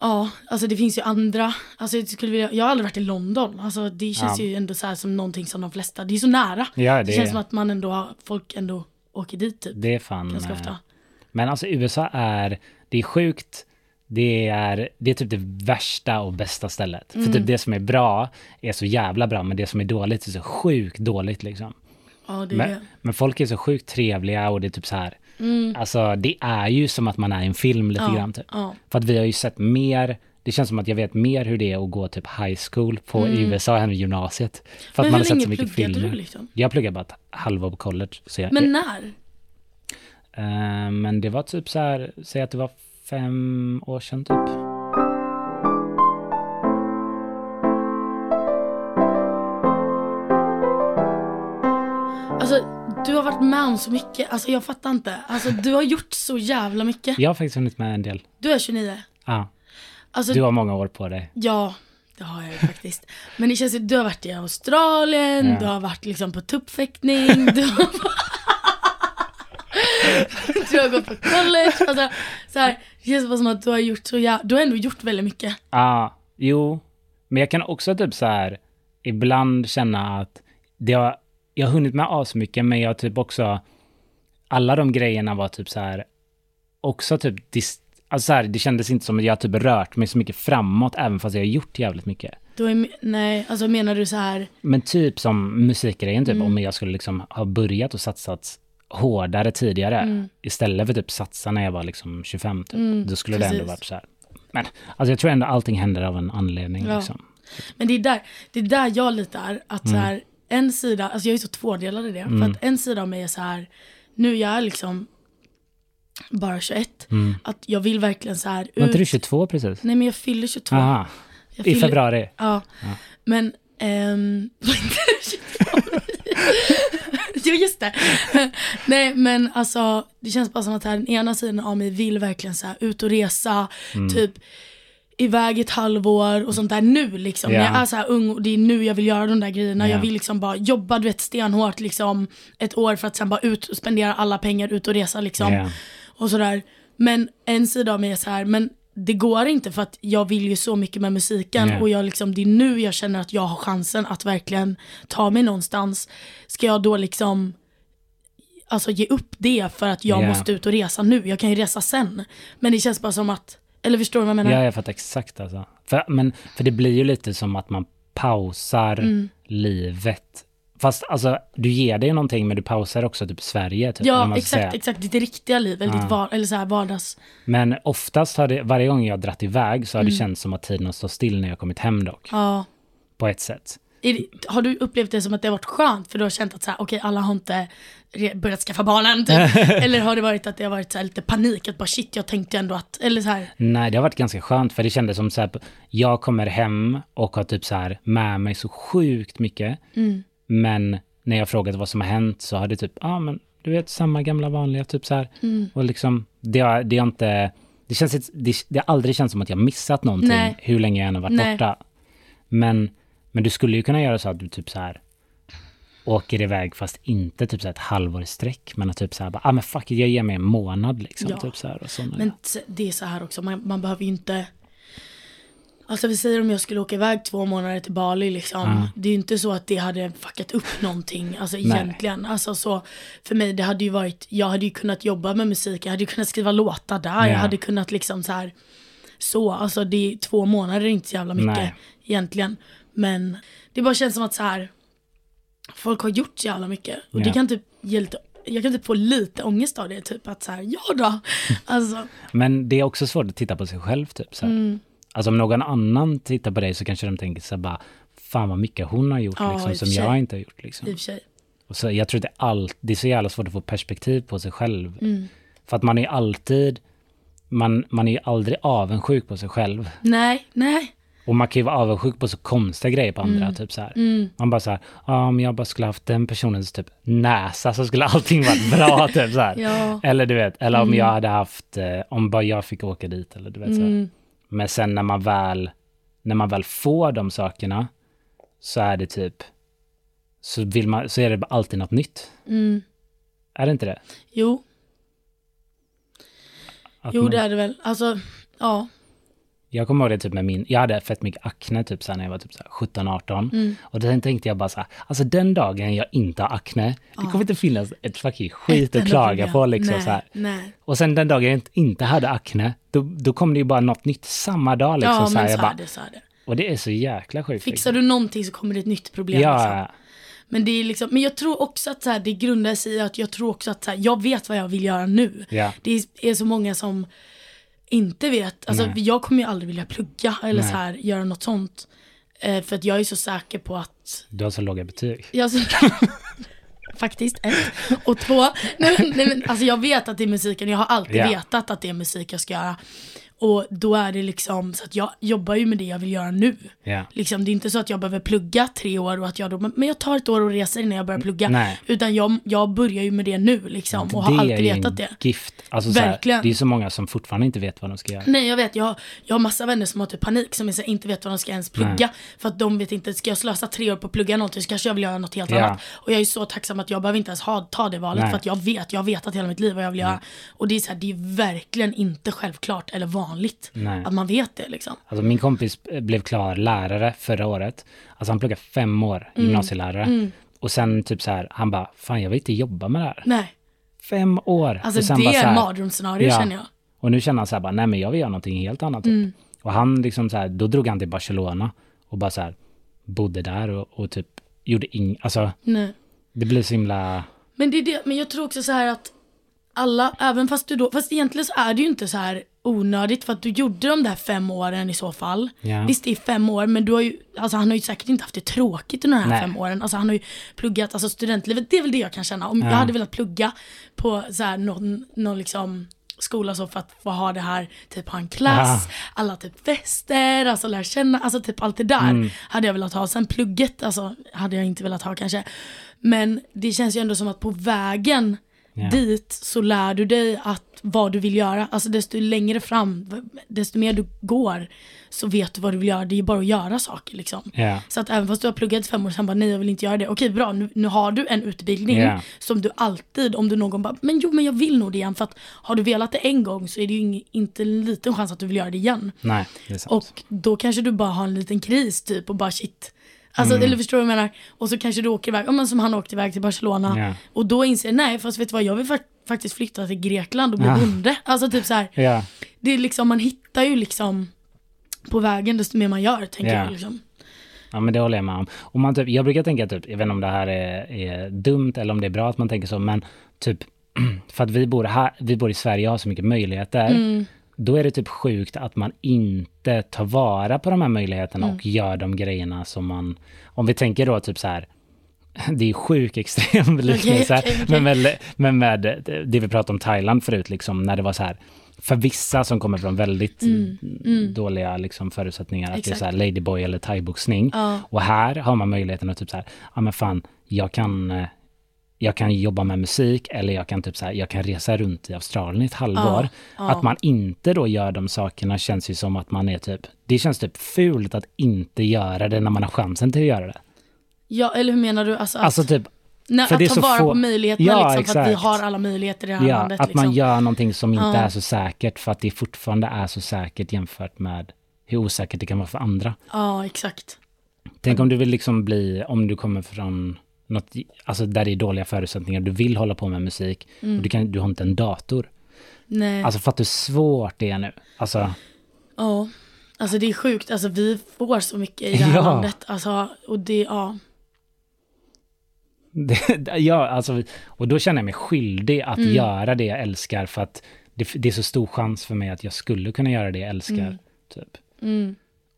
Ja, alltså det finns ju andra. Alltså jag, skulle vilja, jag har aldrig varit i London. Alltså det känns Ja. ju ändå så här som någonting som de flesta, det är så nära. Ja, det, det känns som att man ändå folk ändå åker dit typ. Det är fan... ganska eh, ofta. Men alltså USA är, det är sjukt. Det är, det är typ det värsta och bästa stället. För Mm. typ det som är bra är så jävla bra, men det som är dåligt är så sjukt dåligt liksom. Ja, det är Men, men folk är så sjukt trevliga och det är typ så här. Mm. Alltså det är ju som att man är i en film lite Ja, grann typ. ja. För att vi har ju sett mer, det känns som att jag vet mer hur det är att gå typ high school på i USA än gymnasiet. För att Mm. Men man har sett så mycket filmer. du liksom? Jag pluggade bara ett halvår på college. Så jag, Men när? Eh, men det var typ så här, säg att det var fem år sedan typ. Alltså du har varit med om så mycket, alltså jag fattar inte. Alltså du har gjort så jävla mycket. Jag har faktiskt hunnit med en del. Du är 29. Ja, Alltså du har många år på dig. ja, det har jag ju faktiskt. Men det känns ju, du har varit i Australien, Ja. du har varit liksom på tuppfäktning, du har, du har gått på college. Alltså, så här, det känns bara som att du har gjort så jävla, du har ändå gjort väldigt mycket. Ja, jo. Men jag kan också typ så här, ibland känna att det har, jag har hunnit med asmycket, men jag har typ också, alla de grejerna var typ så här, också typ, dis, alltså så här, det kändes inte som att jag typ rört mig så mycket framåt, även fast jag har gjort jävligt mycket. Du är, nej, alltså menar du så här, Men typ som musikgrejen, typ om jag skulle liksom ha börjat och satsat hårdare tidigare istället för typ satsa när jag var liksom 25 typ. då skulle det ändå precis. varit så här. Men alltså jag tror ändå allting händer av en anledning Ja. liksom. Men det är där, det är där jag lite är, att Mm. så här, en sida, alltså jag är så tvådelad i det, för att en sida av mig är så här, nu jag är liksom bara 21, att jag vill verkligen så här Mm. Var inte ut, du 22 precis? nej men jag fyller 22. Aha, Jag i fyller- februari. Ja, men, ehm, var inte du 22? Jo just det. nej men alltså, det känns bara som att här, den ena sidan av mig vill verkligen så här, ut och resa, Mm. typ iväg ett halvår och sånt där nu liksom. När jag är så här ung och det är nu jag vill göra de där grejerna. Ja. Jag vill liksom bara jobba du vet stenhårt liksom ett år för att sen bara ut och spendera alla pengar ut och resa liksom. Ja. Och sådär. Men en sida av mig är så här, men det går inte för att jag vill ju så mycket med musiken Ja. och jag liksom, det är nu jag känner att jag har chansen att verkligen ta mig någonstans. Ska jag då liksom alltså ge upp det för att jag Ja. måste ut och resa nu? Jag kan ju resa sen. Men det känns bara som att, eller förstår du vad jag menar? Ja, jag fattar exakt alltså. För, men, för det blir ju lite som att man pausar Mm. livet. Fast alltså, du ger dig någonting men du pausar också typ Sverige. Typ, Ja, exakt, säga. exakt. Ditt riktiga liv, eller, Ja. ditt var, eller så här vardags... Men oftast har det, varje gång jag har dratt iväg så har det känts som att tiden har stått still när jag kommit hem dock. Mm. Ja. På ett sätt. Det, har du upplevt det som att det har varit skönt för du har känt att så här, okej alla har inte börjat skaffa barnen typ. Eller har det varit att det har varit så här, lite panik, att bara shit jag tänkte ändå att, eller så här, Nej, det har varit ganska skönt för det kändes som så här, jag kommer hem och har typ så här med mig så sjukt mycket. Mm. Men när jag frågat vad som har hänt så har det typ, ja ah, men du vet samma gamla vanliga typ så här. Mm. Och liksom, det har, det har inte, det känns, det, det har aldrig känts som att jag missat någonting Nej. hur länge jag än har varit Nej. borta. Men, men du skulle ju kunna göra så att du typ så här åker iväg fast inte typ så ett halvår i sträck men att typ så här bara, ah men fuck it, jag ger mig en månad liksom. Ja. Typ så här och men det är så här också, man, man behöver ju inte Alltså vi säger om jag skulle åka iväg två månader till Bali liksom. Ja. Det är ju inte så att det hade fuckat upp någonting, alltså egentligen. Alltså så, för mig det hade ju varit, jag hade ju kunnat jobba med musik, jag hade ju kunnat skriva låtar där, Ja. jag hade kunnat liksom så här. Så, alltså det är två månader är inte så jävla mycket Nej. egentligen. Men det bara känns som att så här. folk har gjort så jävla mycket. Och det Ja. kan typ ge lite, jag kan typ få lite ångest av det, typ att så här, ja då. Alltså, Men det är också svårt att titta på sig själv typ så här. mm, Alltså om någon annan tittar på dig så kanske de tänker så här bara, fan vad mycket hon har gjort Ja, liksom, som sig. jag inte har gjort liksom. i och för sig. Och så, jag tror att det är, allt, det är så jävla svårt att få perspektiv på sig själv. Mm. För att man är alltid, man, man är ju aldrig avundsjuk på sig själv. Nej, nej. Och man kan ju vara avundsjuk på så konstiga grejer på andra. Mm. Typ så här. Mm. Man bara så här, om jag bara skulle haft den personens typ näsa så skulle allting varit bra. typ så. Ja. Eller du vet, eller om Mm. jag hade haft, eh, om bara jag fick åka dit. Eller du vet så här. Men sen när man väl, när man väl får de sakerna så är det typ, så, vill man, så är det alltid något nytt. Mm. Är det inte det? Jo, Att jo man, det är det väl. Alltså, ja. Jag kommer ihåg det typ med min, jag hade fett mycket akne typ här, när jag var typ så här 17-18. Mm. Och då tänkte jag bara så här, alltså den dagen jag inte har akne, det Ja. kommer inte finnas ett fucking skit Ett att klaga på liksom nej, så här. Nej. Och sen den dagen jag inte- hade akne, då, då kom det ju bara något nytt samma dag liksom. ja, så här, men jag så bara, är det, så det. och det är så jäkla sjukt. Fixar liksom. du någonting så kommer det ett nytt problem. liksom. Ja, Men det är liksom, men jag tror också att så här, det grundar sig i att jag tror också att så här, jag vet vad jag vill göra nu. ja. Det är, är så många som inte vet, alltså Nej. jag kommer ju aldrig vilja plugga eller Nej. så här, göra något sånt. Eh, för att jag är så säker på att Du har så låga betyg. jag Faktiskt, ett. Och två, nej, men- nej, men, alltså jag vet att det är musiken, jag har alltid Ja. vetat att det är musik jag ska göra. Och då är det liksom så att jag jobbar ju med det jag vill göra nu. Ja. Liksom, det är inte så att jag behöver plugga tre år och att jag då, men jag tar ett år och reser innan jag börjar plugga. Nej. Utan jag, jag börjar ju med det nu liksom och har det är alltid vetat en det. gift. Alltså, så här, Verkligen. det är så många som fortfarande inte vet vad de ska göra. Nej jag vet, jag, har- jag har massa vänner som har typ panik som är här, inte vet vad de ska ens plugga. Nej. För att de vet inte, ska jag slösa tre år på att plugga någonting så kanske jag vill göra något helt Ja. annat. Och jag är så tacksam att jag behöver inte ens ha, ta det valet Nej. för att jag vet, jag har vetat hela mitt liv vad jag vill göra. Och det är så här, det är verkligen inte självklart eller vanligt Nej. att man vet det liksom. Alltså min kompis blev klar lärare förra året. Alltså han pluggade fem år Mm. gymnasielärare. Och sen typ så här, han bara, fan jag vill inte jobba med det här. Nej, Fem år. alltså det är mardrömsscenario Ja. känner jag. Och nu känner han så här bara, nej men jag vill göra någonting helt annat. Typ. Mm. Och han liksom så här, då drog han till Barcelona och bara så här, bodde där och, och typ gjorde ing, alltså Nej. det blir så himla, Men det är det, men jag tror också så här att alla, även fast du då, fast egentligen så är det ju inte så här onödigt för att du gjorde de där fem åren i så fall. Ja. Visst det är fem år men du har ju, alltså han har ju säkert inte haft det tråkigt under de här Nej. fem åren. Alltså han har ju pluggat, alltså studentlivet, det är väl det jag kan känna. Om Ja. jag hade velat plugga på så här någon, någon liksom skola så för att få ha det här, typ ha en klass, alla typ fester, alltså lära känna, alltså typ allt det där Mm. hade jag velat ha. Sen plugget, alltså hade jag inte velat ha kanske. Men det känns ju ändå som att på vägen Ja. dit så lär du dig att vad du vill göra. Alltså desto längre fram, desto mer du går så vet du vad du vill göra. Det är bara att göra saker liksom. Ja. Så att även fast du har pluggat fem år sen bara nej jag vill inte göra det. Okej bra, nu, nu har du en utbildning Ja. som du alltid, om du någon gång bara men jo men jag vill nog det igen. För att har du velat det en gång så är det ju ing, inte en liten chans att du vill göra det igen. Nej, det är sant. Och då kanske du bara har en liten kris typ och bara shit. Alltså, Mm. eller förstår du vad jag menar? Och så kanske du åker iväg, ja, men som han åkte iväg till Barcelona. Ja. Och då inser jag, nej fast vet du vad, jag vill fak- faktiskt flytta till Grekland och bli Ja. bonde. Alltså typ så här, Ja. det är liksom, man hittar ju liksom på vägen desto mer man gör tänker Ja. jag liksom. Ja men det håller jag med om. Och man typ, jag brukar tänka typ, jag vet inte om det här är, är dumt eller om det är bra att man tänker så, men typ för att vi bor här, vi bor i Sverige och har så mycket möjligheter. Mm. Då är det typ sjukt att man inte tar vara på de här möjligheterna Mm. och gör de grejerna som man, om vi tänker då typ så här, det är sjuk extrem liknelse, här, okej, okej. men, med, men med det vi pratade om Thailand förut, liksom, när det var så här, för vissa som kommer från väldigt dåliga liksom, förutsättningar, att det är Exakt. så här ladyboy eller thaiboxning. Ja. Och här har man möjligheten att typ så här, ja men fan, jag kan, eh, jag kan jobba med musik eller jag kan typ så här, jag kan resa runt i Australien i ett halvår. ja. Att man inte då gör de sakerna känns ju som att man är typ, det känns typ fult att inte göra det när man har chansen till att göra det. Ja eller hur menar du? Alltså, att, Alltså typ, nej, för att ta vara få- på möjligheterna Ja, liksom, för att vi har alla möjligheter i det här ja, landet. att liksom. man gör någonting som inte Ja. är så säkert för att det fortfarande är så säkert jämfört med hur osäkert det kan vara för andra. Ja exakt. Tänk om du vill liksom bli, om du kommer från något, alltså där det är dåliga förutsättningar, du vill hålla på med musik Mm. och du, kan, du har inte en dator. Nej. Alltså fattar du hur svårt det är nu? Alltså, Ja, alltså det är sjukt. Alltså vi får så mycket i det här Ja. landet. Alltså, och det, ja. det, ja, alltså, och då känner jag mig skyldig att Mm. göra det jag älskar för att det, det är så stor chans för mig att jag skulle kunna göra det jag älskar. Typ.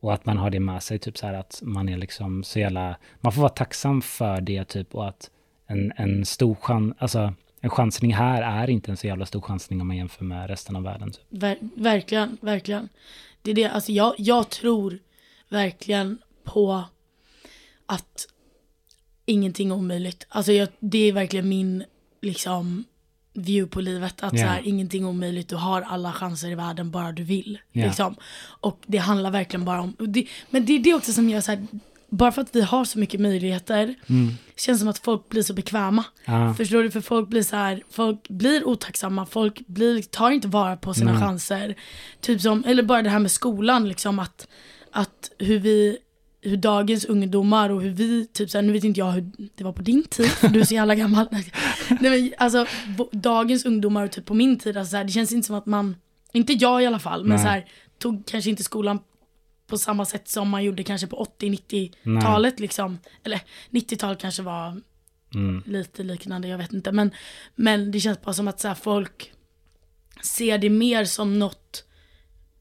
Och att man har det med sig, typ så här att man är liksom så jävla, man får vara tacksam för det typ och att en, en stor chans, alltså en chansning här är inte en så jävla stor chansning om man jämför med resten av världen. Typ. Ver, verkligen, verkligen. Det är det, alltså jag, jag tror verkligen på att ingenting är omöjligt. Alltså jag, det är verkligen min liksom view på livet. Att Ja. så här, ingenting är omöjligt, du har alla chanser i världen bara du vill. Ja. Liksom. Och det handlar verkligen bara om, det, men det är det också som gör så här, bara för att vi har så mycket möjligheter, känns som att folk blir så bekväma. Ja. Förstår du? För folk blir så här, folk blir otacksamma, folk blir, tar inte vara på sina Nej. chanser. Typ som, eller bara det här med skolan, liksom att, att hur vi, hur dagens ungdomar och hur vi, typ så här, nu vet inte jag hur det var på din tid, du är så jävla gammal. Nej men alltså, dagens ungdomar och typ på min tid, alltså, så här, det känns inte som att man, inte jag i alla fall, men Nej. så här, tog kanske inte skolan på samma sätt som man gjorde kanske på 80-90-talet liksom. Eller 90-talet kanske var Mm. lite liknande, jag vet inte. Men, men det känns bara som att så här, folk ser det mer som något,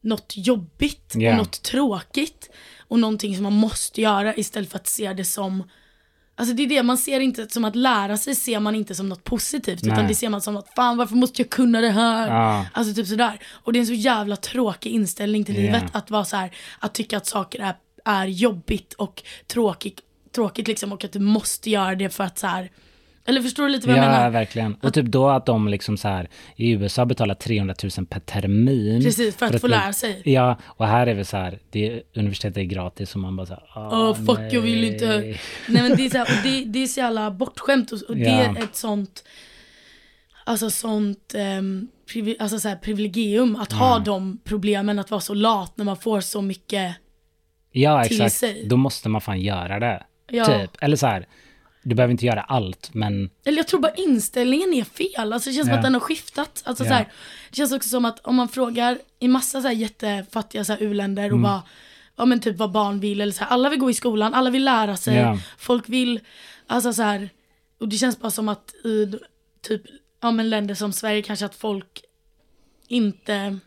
något jobbigt Ja. och något tråkigt. Och någonting som man måste göra istället för att se det som Alltså det är det, man ser inte som att lära sig ser man inte som något positivt utan Nej. det ser man som att fan varför måste jag kunna det här? Ja. Alltså typ sådär. Och det är en så jävla tråkig inställning till Ja. livet att vara så här, att tycka att saker är, är jobbigt och tråkigt, tråkigt liksom och att du måste göra det för att så här. Eller förstår du lite vad jag Ja, menar? verkligen. Och typ då att de liksom så här, i USA betalar 300 000 per termin. Precis, för att få lära sig. Ja, och här är vi så här, det, universitetet är gratis och man bara så här, Åh "Ah, fuck jag vill inte. nej." Nej men det är så, här, och det, det är så jävla bortskämt och, och det Ja. är ett sånt, alltså sånt um, privi, alltså så här, privilegium att ha de problemen, att vara så lat när man får så mycket Ja, till exakt. sig. Då måste man fan göra det. Ja. Typ. Eller så här, du behöver inte göra allt, men Eller jag tror bara inställningen är fel. Alltså det känns som Ja. att den har skiftat. Alltså Ja. så här, det känns också som att om man frågar i massa så här jättefattiga så här u-länder Mm. och vad, ja, men typ vad barn vill. Eller så här, alla vill gå i skolan, alla vill lära sig. Ja. Folk vill, alltså så här, och det känns bara som att i typ, ja men länder som Sverige kanske att folk inte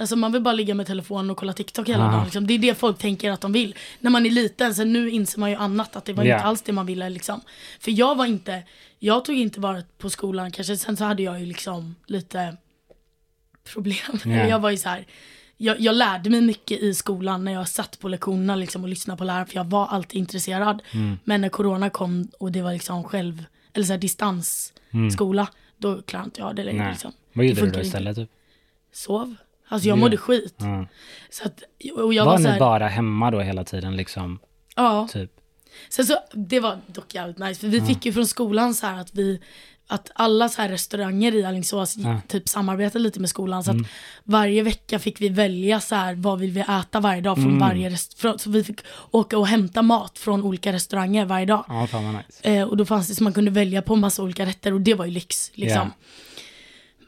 Alltså man vill bara ligga med telefonen och kolla TikTok hela Ja. dagen. Liksom. Det är det folk tänker att de vill. När man är liten, sen nu inser man ju annat. Att det var Ja. inte alls det man ville liksom. För jag var inte, jag tog inte vara på skolan kanske. Sen så hade jag ju liksom lite problem. Ja. Jag var ju så här. Jag, jag lärde mig mycket i skolan när jag satt på lektionerna liksom och lyssnade på läraren. För jag var alltid intresserad. Men när corona kom och det var liksom själv, eller så här distansskola. då klarar inte jag det längre liksom. Vad gjorde du då istället? Typ? Sov. Alltså jag Ja. mådde skit. Ja. Så att, och jag Var var, ni så här, bara hemma då hela tiden liksom? ja. Typ? Sen så, det var dock jävligt nice, för vi fick ju från skolan så här att vi, att alla så här restauranger i Alingsås Ja. typ samarbetade lite med skolan. Så Mm. att varje vecka fick vi välja så här, vad vill vi äta varje dag från Mm. varje restaurang. Så vi fick åka och hämta mat från olika restauranger varje dag. Ja, fan vad nice. Eh, och då fanns det så man kunde välja på massa olika rätter och det var ju lyx. Liksom. Ja.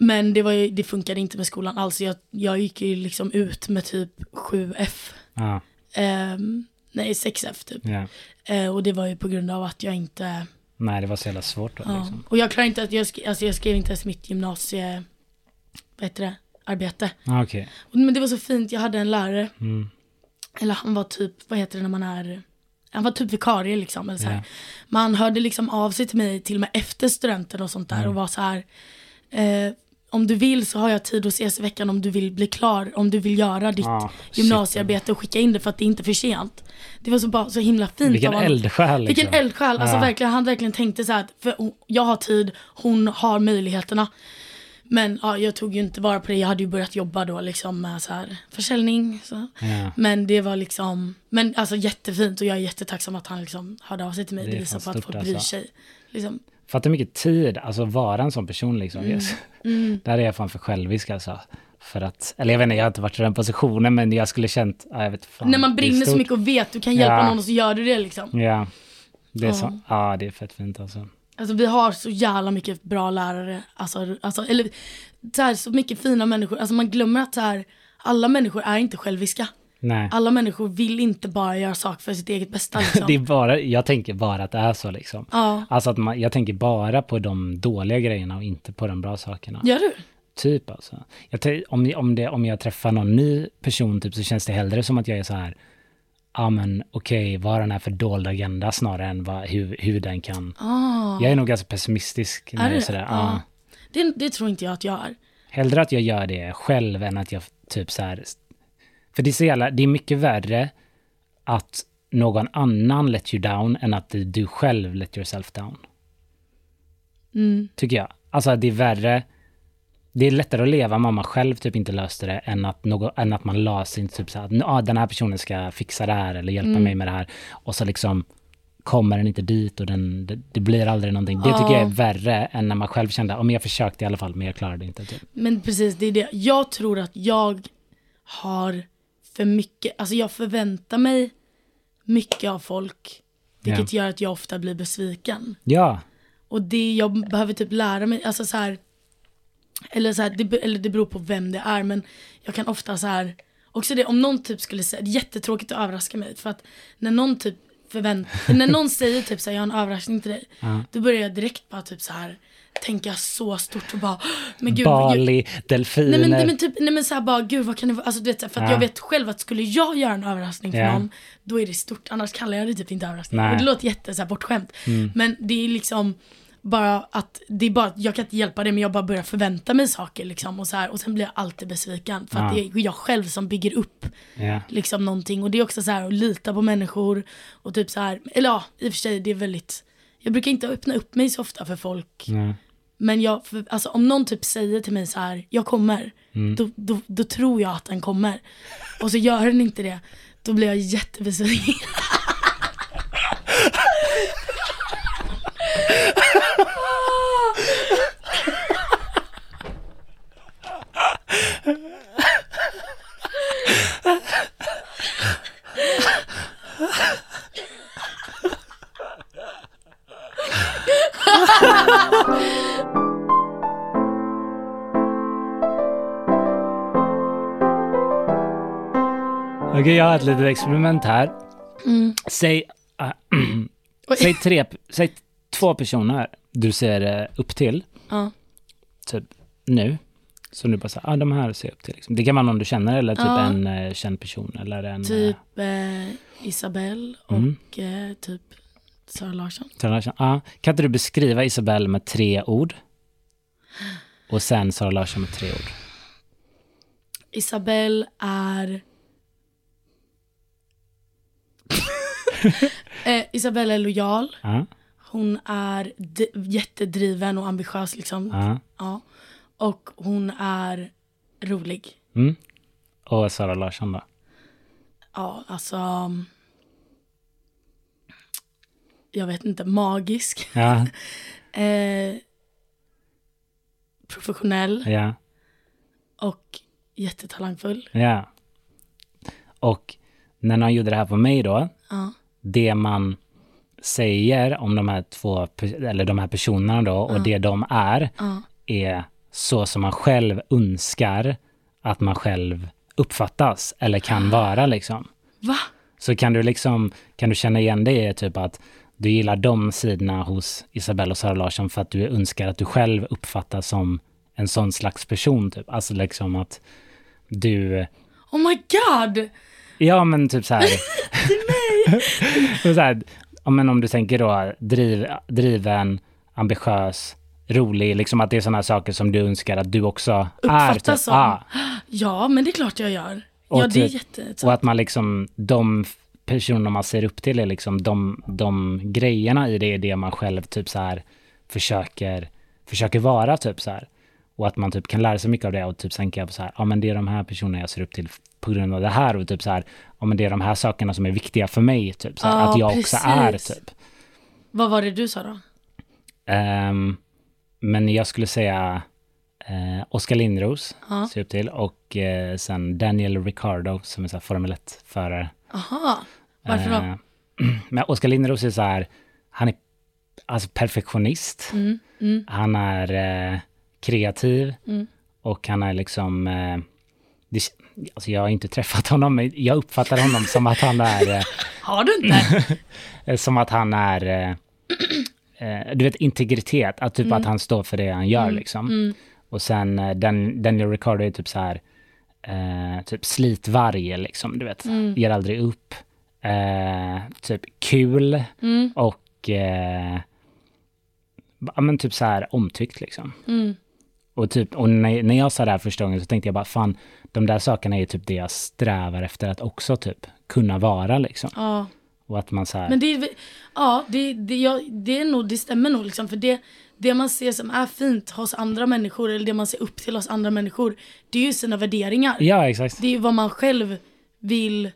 Men det, var ju, det funkade inte med skolan alls. Jag, jag gick ju liksom ut med typ 7F. Ja, Ehm, nej, 6F typ. ja. Eh, och det var ju på grund av att jag inte... Nej, det var så jävla svårt då Ja. liksom. Och jag klarar inte att jag, sk- alltså jag skrev inte ens mitt gymnasie... Vad heter det? Arbete. Ja, okej. Men det var så fint, jag hade en lärare. Mm. Eller han var typ, vad heter det när man är... Han var typ vikarie liksom. Eller så här. Ja. Men han hörde liksom av sig till mig till och med efter studenten och sånt där Mm. och var så här. Eh, om du vill så har jag tid att ses i veckan om du vill bli klar, om du vill göra ditt shit. gymnasiearbete och skicka in det för att det är inte för sent. Det var så, bara, så himla fint Vilken av honom. eldsjäl liksom. Vilken eldsjäl, alltså Ja. verkligen, han verkligen tänkte så här att för jag har tid, hon har möjligheterna. Men ja, jag tog ju inte vara på det, jag hade ju börjat jobba då liksom med så här försäljning. Så. Ja. Men det var liksom, men alltså jättefint och jag är jättetacksam att han liksom hörde av sig till mig. Det Det, är visar på att folk bryr alltså. sig. Liksom. Fattar hur mycket tid, alltså vara en sån person liksom. Yes. Mm. Där är jag fan för självisk alltså. För att, eller jag vet inte, jag har inte varit i den positionen men jag skulle känt, ja, jag vet fan. När man brinner så mycket och vet, du kan hjälpa Ja. någon och så gör du det liksom. Ja. Det är Ja. så, ja det är fett fint alltså. Alltså vi har så jävla mycket bra lärare, alltså, alltså eller så, här, så mycket fina människor. Alltså man glömmer att så här, alla människor är inte själviska. Nej. Alla människor vill inte bara göra saker för sitt eget bästa liksom. Det är bara, jag tänker bara att det är så liksom. Ja, Alltså att man, jag tänker bara på de dåliga grejerna och inte på de bra sakerna. gör du? Typ alltså. Jag, om, om, det, om jag träffar någon ny person typ, så känns det hellre som att jag är så här, ja men okej, vad har den här för dold agenda snarare än vad, hur, hur den kan. Ah, Jag är nog ganska pessimistisk. När är jag är sådär, Ja. ja. det? Det tror inte jag att jag är. Hellre att jag gör det själv än att jag typ så här. För det är så jävla, det är mycket värre att någon annan let you down än att du själv let yourself down. Mm. Tycker jag. Alltså det är värre. Det är lättare att leva om man själv typ inte löste det än att, någon, än att man la sig typ så att ah, den här personen ska fixa det här eller hjälpa Mm. mig med det här. Och så liksom kommer den inte dit och den, det, det blir aldrig någonting. Det tycker jag är värre än när man själv kände, om jag försökte i alla fall men jag klarade inte. Typ. Men precis, det är det. Jag tror att jag har för mycket, alltså jag förväntar mig mycket av folk. Vilket gör att jag ofta blir besviken. Ja, Och det jag behöver typ lära mig, alltså så här, eller så här, det, eller det beror på vem det är men jag kan ofta så här, också det om någon typ skulle säga, det är jättetråkigt att överraska mig för att när någon typ förvänt, när någon säger typ så här, jag har en överraskning till dig, Ja. då börjar jag direkt bara typ så här tänka så stort och bara, men gud, gud Bali, delfiner. Nej men, nej men typ, nej men såhär bara gud vad kan det vara, alltså du vet för att Ja. jag vet själv att skulle jag göra en överraskning för Ja. någon, då är det stort, annars kallar jag det typ inte överraskning. Nej. Och det låter jätte så här, bortskämt. Mm. Men det är liksom bara att, det är bara att jag kan inte hjälpa det men jag bara börjar förvänta mig saker liksom och så här, och sen blir jag alltid besviken för att Ja. det är jag själv som bygger upp Ja. liksom någonting och det är också så här att lita på människor och typ så här, eller ja i och för sig det är väldigt, jag brukar inte öppna upp mig så ofta för folk Ja. Men jag, för, alltså om någon typ säger till mig så här, jag kommer, Mm. då, då, då tror jag att den kommer. Och så gör den inte det, då blir jag jättebesviken. Okej, jag har ett litet experiment här. Mm. Säg, äh, säg, tre, säg två personer du ser eh, upp till, Ja. typ nu. Så nu bara så här, ah, de här ser jag upp till. Liksom. Det kan vara någon du känner eller typ Ja. en eh, känd person eller en... Typ eh, Isabelle och Mm. eh, typ Sara Larsson. Sara ah, kan inte du beskriva Isabelle med tre ord? Och sen Sara Larsson med tre ord. Isabelle är... eh, Isabelle är lojal. Ja. Hon är jättedriven och ambitiös liksom. Ja. Ja. Och hon är rolig. Mm. Och Sara Larsson då? Ja, alltså. Jag vet inte, magisk. Ja, Eh, professionell ja, och jättetalangfull. ja. Och när någon gjorde det här på mig då, Ja. det man säger om de här två, eller de här personerna då, och det de är, Ja. är så som man själv önskar att man själv uppfattas eller kan vara liksom. Va? Så kan du liksom, kan du känna igen det i typ att du gillar de sidorna hos Isabelle och Sara Larsson för att du önskar att du själv uppfattas som en sån slags person typ. Alltså liksom att du, Oh my god! ja men typ så här. så här ja, men om du tänker då driv, driven, ambitiös, rolig, liksom att det är sådana saker som du önskar att du också är. Uppfattas Typ. som. Ja. Ja, men det är klart jag gör. Och ja, det är typ- jätte... Och att man liksom, de personer man ser upp till är liksom de, de grejerna i det är det man själv typ så här försöker, försöker vara typ så här. Och att man typ kan lära sig mycket av det och typ tänka på så här, ja men det är de här personerna jag ser upp till på grund av det här och typ så här, ja men det är de här sakerna som är viktiga för mig typ så här, Ja, att jag också är precis. typ. Vad var det du sa då? Ehm, men jag skulle säga eh, Oskar Lindros Ja. ser upp till och eh, sen Daniel Ricardo som är så här Formel 1-förare. Aha, varför då? Eh, Men Oskar Lindros är så här, han är alltså perfektionist. Mm, mm, Han är eh, kreativ Mm. och han är liksom, eh, det, alltså jag har inte träffat honom, men jag uppfattar honom som att han är, eh, Har du inte? som att han är, eh, eh, du vet integritet, att typ att han står för det han gör liksom. mm. Och sen eh, Dan, Daniel Ricardo är typ så här, typ slitvarg liksom, du vet, Mm. ger aldrig upp. Eh, typ kul Mm, och eh, ja, men typ så här omtyckt liksom. mm. Och, typ, och när, när jag sa det här första gången så tänkte jag bara fan, de där sakerna är typ det jag strävar efter att också typ kunna vara liksom. Ja. Och att man så här, Men det, ja, det, det, jag, det, är nog, det stämmer nog liksom. För det, det man ser som är fint hos andra människor, eller det man ser upp till hos andra människor, det är ju sina värderingar. ja exakt. Det är ju vad man själv vill,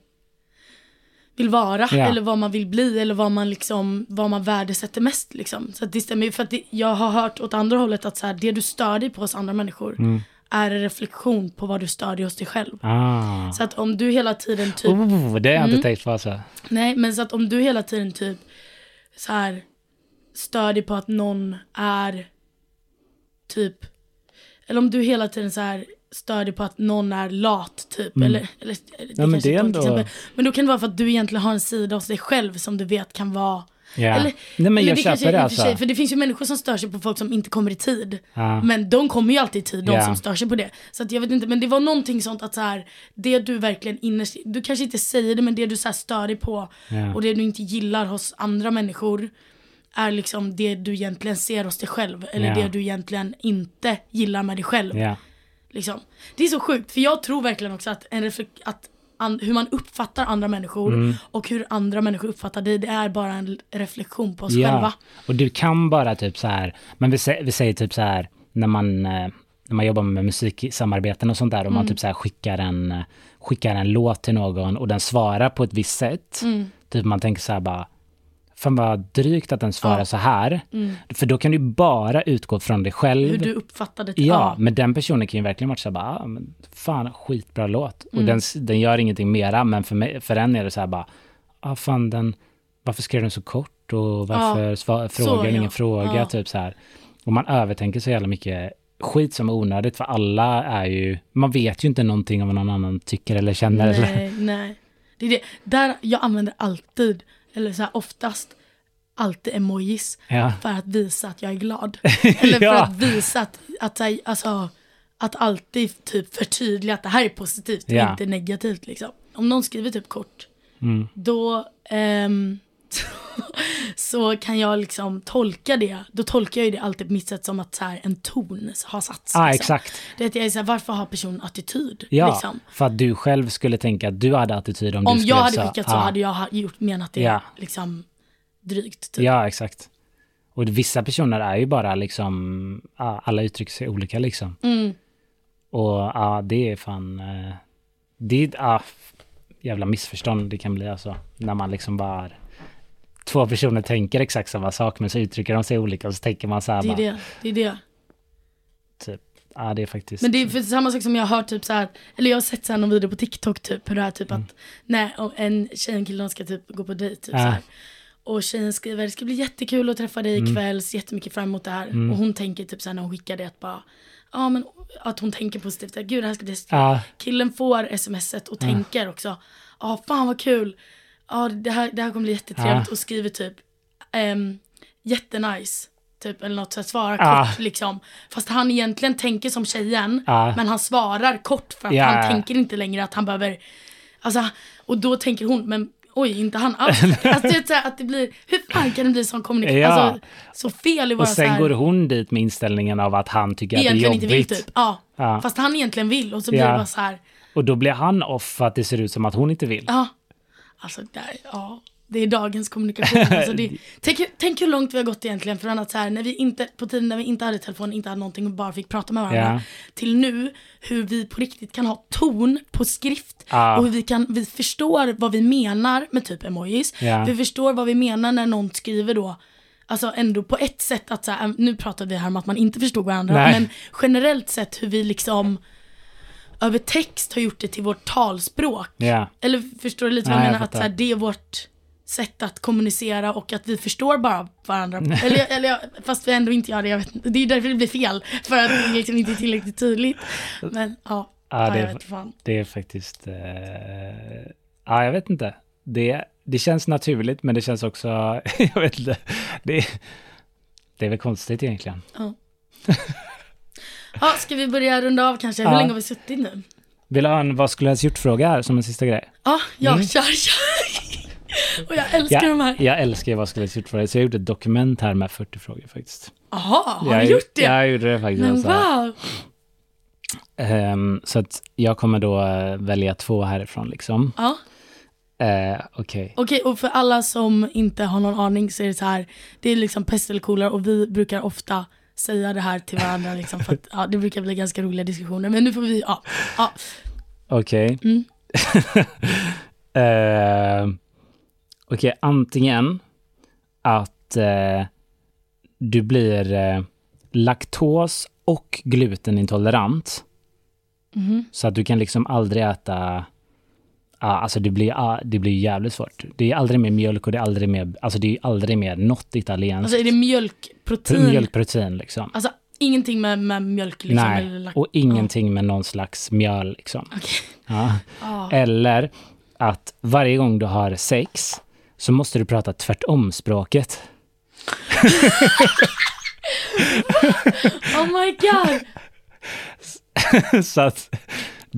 vill vara, Ja. eller vad man vill bli, eller vad man, liksom, vad man värdesätter mest. Liksom. Så att det stämmer ju, för att det, jag har hört åt andra hållet att så här, det du stör dig på hos andra människor Mm. är en reflektion på vad du stör dig hos dig själv. Ah. Så att om du hela tiden typ Oh, det har jag Mm. inte tänkt på alltså. Nej, men så att om du hela tiden typ så här stör dig på att någon är typ, eller om du hela tiden så här stör dig på att någon är lat typ, eller, eller det men kanske det är ändå-. Men då kan det vara för att du egentligen har en sida hos dig själv som du vet kan vara Ja. Eller, Nej men jag det köper det alltså. för sig, för det finns ju människor som stör sig på folk som inte kommer i tid. Ja. Men de kommer ju alltid i tid, de Ja. som stör sig på det. Så att jag vet inte, men det var någonting sånt att så här, det du verkligen innerst, du kanske inte säger det men det du så här stör dig på Ja. och det du inte gillar hos andra människor är liksom det du egentligen ser hos dig själv. Eller Ja. det du egentligen inte gillar med dig själv. Ja. Liksom. Det är så sjukt, för jag tror verkligen också att, en reflek- att an- hur man uppfattar andra människor Mm. och hur andra människor uppfattar dig, det är bara en reflektion på oss själva. och du kan bara typ så här, men vi, sä- vi säger typ så här, när man, eh, när man jobbar med musiksamarbeten och sånt där, och Mm. man typ så skickar en, eh, skickar en låt till någon och den svarar på ett visst sätt, Mm. typ man tänker så här bara, fan vad drygt att den svarar Ja. så här, Mm. för då kan du bara utgå från dig själv. Hur du uppfattade det. Ja, men den personen kan ju verkligen vara så här bara, ah, men fan skitbra låt. Och Mm. den, den gör ingenting mera, men för, mig, för en är det så här bara, ah fan den, varför skrev den så kort och varför Så, frågar den ja. ingen fråga, Ja. typ så här. Och man övertänker så jävla mycket skit som är onödigt, för alla är ju, man vet ju inte någonting om vad någon annan tycker eller känner. Eller, Nej, nej. Det är det. Där jag använder alltid, eller så här oftast, alltid emojis ja. för att visa att jag är glad. Eller för Ja. att visa att, att, alltså, att alltid typ förtydliga att det här är positivt Ja. inte negativt liksom. Om någon skriver typ kort, Mm. då ehm, så kan jag liksom tolka det, då tolkar jag ju det alltid på mitt sätt som att så här, en ton har satts. ah, liksom. exakt. Det är att jag är så här, varför har personen attityd? Ja, Liksom. för att du själv skulle tänka att du hade attityd om, Om du skulle jag hade skickat så ah. hade jag gjort, menat det Ja. liksom drygt. Typ. Ja, exakt. Och vissa personer är ju bara liksom, ja, alla uttrycker sig olika liksom. Mm. Och ja, det är fan, eh, det är, ja, jävla missförstånd det kan bli alltså. När man liksom bara, två personer tänker exakt samma sak men så uttrycker de sig olika och så tänker man så här Det är bara, det, det är det. typ, ja det är faktiskt. Men det är för samma sak som jag har hört typ så här, eller jag har sett så här någon video på TikTok typ, hur det är typ Mm. att när en tjej och en kille ska typ gå på dejt typ Ah. så här. Och tjejen skriver, det ska bli jättekul att träffa dig Mm. ikväll, ser jättemycket fram emot det här. Och hon tänker typ så här när hon skickar det att bara, ja men att hon tänker positivt, att gud det här ska bli så Ja. Killen får smset och tänker också, ja fan vad kul, ja det här, det här kommer bli jättetrevligt och skriver typ, um, jättenice. Typ eller något så här, svara kort liksom. Fast han egentligen tänker som tjejen, men han svarar kort för att Ja. han tänker inte längre att han behöver, alltså, och då tänker hon, men oj, inte han alls. alltså det är så här, att det blir, hur fan kan det bli sån kommunikation, Ja. alltså så fel i våra Och så sen här, går hon dit med inställningen av att han tycker att det är egentligen inte vill jobbigt. typ. Ja. Ja. Fast han egentligen vill och så blir Ja. det bara så här, Och då blir han off för att det ser ut som att hon inte vill. ja. Alltså där, ja. Det är dagens kommunikation. Alltså det, tänk, tänk hur långt vi har gått egentligen från att så här, när vi inte, på tiden när vi inte hade telefon, inte hade någonting och bara fick prata med varandra. Ja. Till nu, hur vi på riktigt kan ha ton på skrift. Ja. Och hur vi, kan, vi förstår vad vi menar med typ emojis. Ja. Vi förstår vad vi menar när någon skriver då. Alltså ändå på ett sätt att så här, nu pratar vi här om att man inte förstod varandra. Nej. Men generellt sett hur vi liksom över text har gjort det till vårt talspråk. Ja. Eller förstår du lite vad Nej, jag jag menar? Att så här, det är vårt sätt att kommunicera och att vi förstår bara varandra. eller, eller jag- fast vi ändå inte gör det. Jag vet, inte. det är därför det blir fel. För att det liksom inte är tillräckligt tydligt. Men ja, Ja, ja, det jag är- vet fan. Det är faktiskt... Eh, ja, jag vet inte. Det, det känns naturligt, men det känns också... jag vet inte. Det, det är väl konstigt egentligen. Ja, ska vi börja runda av kanske? Hur Ja. länge har vi suttit nu? Vill du ha en vad skulle jag ha gjort-fråga här som en sista grej? Ja, ja, Mm. kör, kör. Och jag älskar de här. jag älskar vad skulle jag ha gjort-frågor, så jag gjorde ett dokument här med 40 frågor faktiskt. Jaha, har jag, du gjort det? Jag gjorde det faktiskt. Men alltså. wow. Ehm, så att jag kommer då eh, välja två härifrån liksom. Ja. Uh, Okej. Okej, och för alla som inte har någon aning så är det så här, det är liksom pest eller kolera och vi brukar ofta säga det här till varandra liksom för att ja, det brukar bli ganska roliga diskussioner. Men nu får vi, ja. ja. Okej. Mm. Eh, Okej, antingen att eh, du blir eh, laktos och glutenintolerant. Mhm. Så att du kan liksom aldrig äta, ja, alltså det blir, ja, det blir jävligt svårt. Det är aldrig mer mjölk och det är aldrig mer, alltså det är aldrig mer något italienskt. Alltså är det mjölkprotein? Mjölkprotein liksom. Alltså ingenting med, med mjölk liksom? eller Nej, lack- och ingenting med någon slags mjöl liksom. Okej. Ja. Ja. Eller att varje gång du har sex så måste du prata tvärtom språket. Oh my god! så att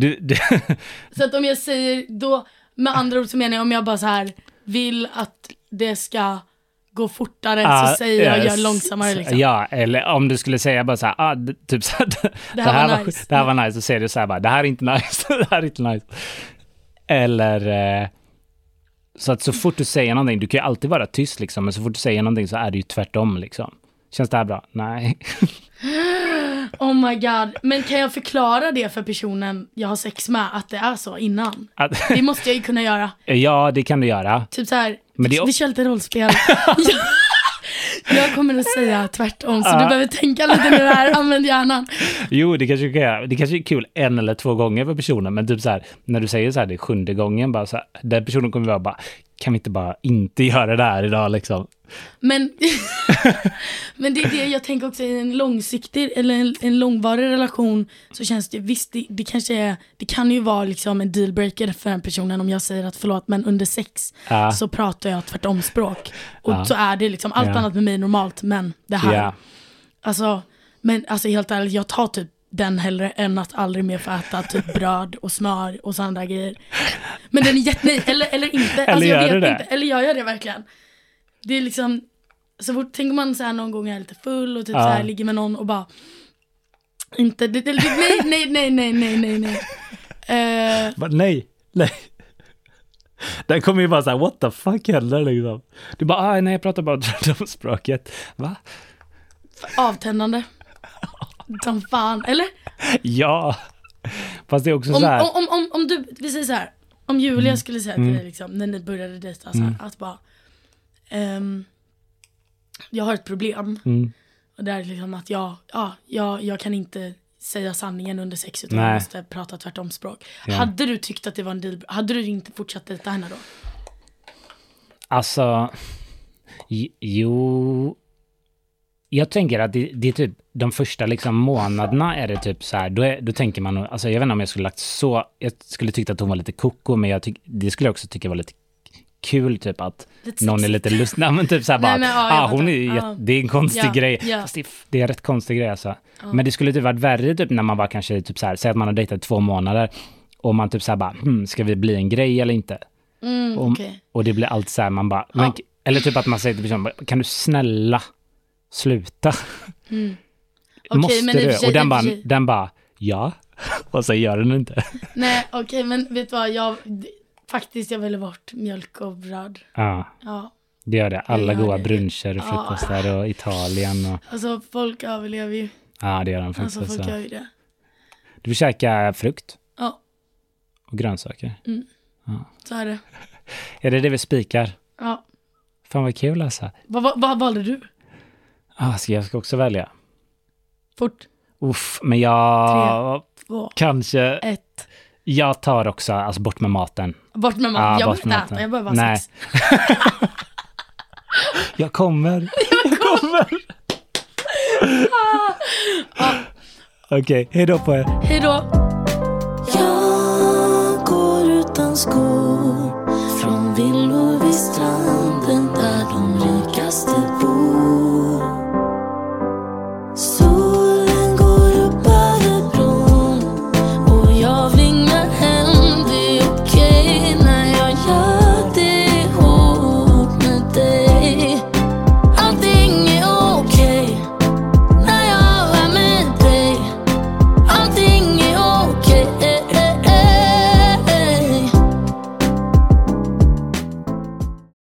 du, du Så att om jag säger då, med andra ord så menar jag om jag bara så här vill att det ska gå fortare så säger jag gör långsammare liksom. Ja, eller om du skulle säga bara så här, ah, typ så här, det, här var nice. det här var nice, så säger du så här bara, det här är inte nice, det här är inte nice. Eller eh, så att så fort du säger någonting, du kan ju alltid vara tyst liksom, men så fort du säger någonting så är det ju tvärtom liksom. Känns det här bra? Nej. Oh my god. Men kan jag förklara det för personen jag har sex med att det är så innan? Att, Det måste jag ju kunna göra. ja, det kan du göra. Typ så här, Men det vi kör lite rollspel. jag, kommer att säga tvärtom, så du behöver tänka lite nu här, använd hjärnan. Jo, det kanske, kan det kanske är kul en eller två gånger för personen, men typ så här, när du säger så här, det är sjunde gången, bara så här, den personen kommer vara bara, kan vi inte bara inte göra det här idag liksom? Men, men det är det jag tänker också i en långsiktig eller en, en långvarig relation så känns det, visst det, det kanske är, det kan ju vara liksom en dealbreaker för den personen om jag säger att förlåt men under sex Ja. så pratar jag tvärtom språk. Och Ja. så är det liksom, allt Ja. annat med mig är normalt men det här. Ja, Alltså, men alltså helt ärligt, jag tar typ den hellre än att aldrig mer få äta typ bröd och smör och sådana där grejer. Men den är jätte, nej, eller, eller inte. Eller alltså, jag gör vet du det? inte. Eller gör jag det verkligen? Det är liksom, så fort tänker man så här någon gång jag är lite full och typ Ja. så här ligger med någon och bara inte, det, det, nej, nej, nej, nej, nej, nej, nej. Eh, Bara, nej, nej. Den kommer ju bara så här, what the fuck händer liksom? Du bara, ah, nej jag pratar bara tvärtomspråket. Va? Avtändande. Som fan, eller? Ja. Fast det är också Om, så här, om, om, om, om du, vi säger så här. Om Julia skulle säga till Mm. dig liksom, när ni började dejta, så här, att bara, ehm, jag har ett problem. mm, Och det är liksom att jag, ja, jag, jag kan inte säga sanningen under sex utan Nej. jag måste prata tvärtomspråk. Ja. Hade du tyckt att det var en deal, hade du inte fortsatt dejta henne då? alltså, jo. Jag tänker att det, det är typ de första liksom månaderna är det typ så här, då, är, då tänker man, alltså jag vet inte om jag skulle lagt så, jag skulle tycka att hon var lite koko, men jag tyck, det skulle jag också tycka var lite kul typ att någon är lite lustig. Nej men typ såhär bara, Nej, men, ja, ah, hon är, Ja. det är en konstig Ja, grej. ja. Fast det, är det är en rätt konstig grej alltså. Men det skulle typ varit värre typ när man var kanske typ såhär, säg att man har dejtat två månader och man typ såhär bara, hmm, ska vi bli en grej eller inte? Mm, Om- okej. Och det blir allt såhär, man bara, men, eller typ att man säger till personen, kan du snälla sluta? Mm. Okej, Måste men och du? och den och bara, den bara, ja. Och så gör den inte. Nej okej men vet du vad, jag, faktiskt jag väljer bort mjölk och bröd. Ja, Ja, det gör det. Alla gör goda det. bruncher och Ja. frukostar och Italien och, alltså folk överlever ju. ja det gör de faktiskt. Alltså folk gör ju det. Du vill käka frukt Ja, och grönsaker. så är det. Är det det vi spikar? Ja. Fan vad kul alltså. Vad, vad, vad valde du? Ah, ska jag ska också välja? Fort, Uff, men jag... två, Kanske... ett. Jag tar också, alltså bort med maten. Bort med mat. Ja, jag behöver med inte äta, maten. jag behöver ha Nej. sex. Jag kommer. Jag kommer. Okej, hej då på er. Hej då. Jag går utan skor från villor vid stranden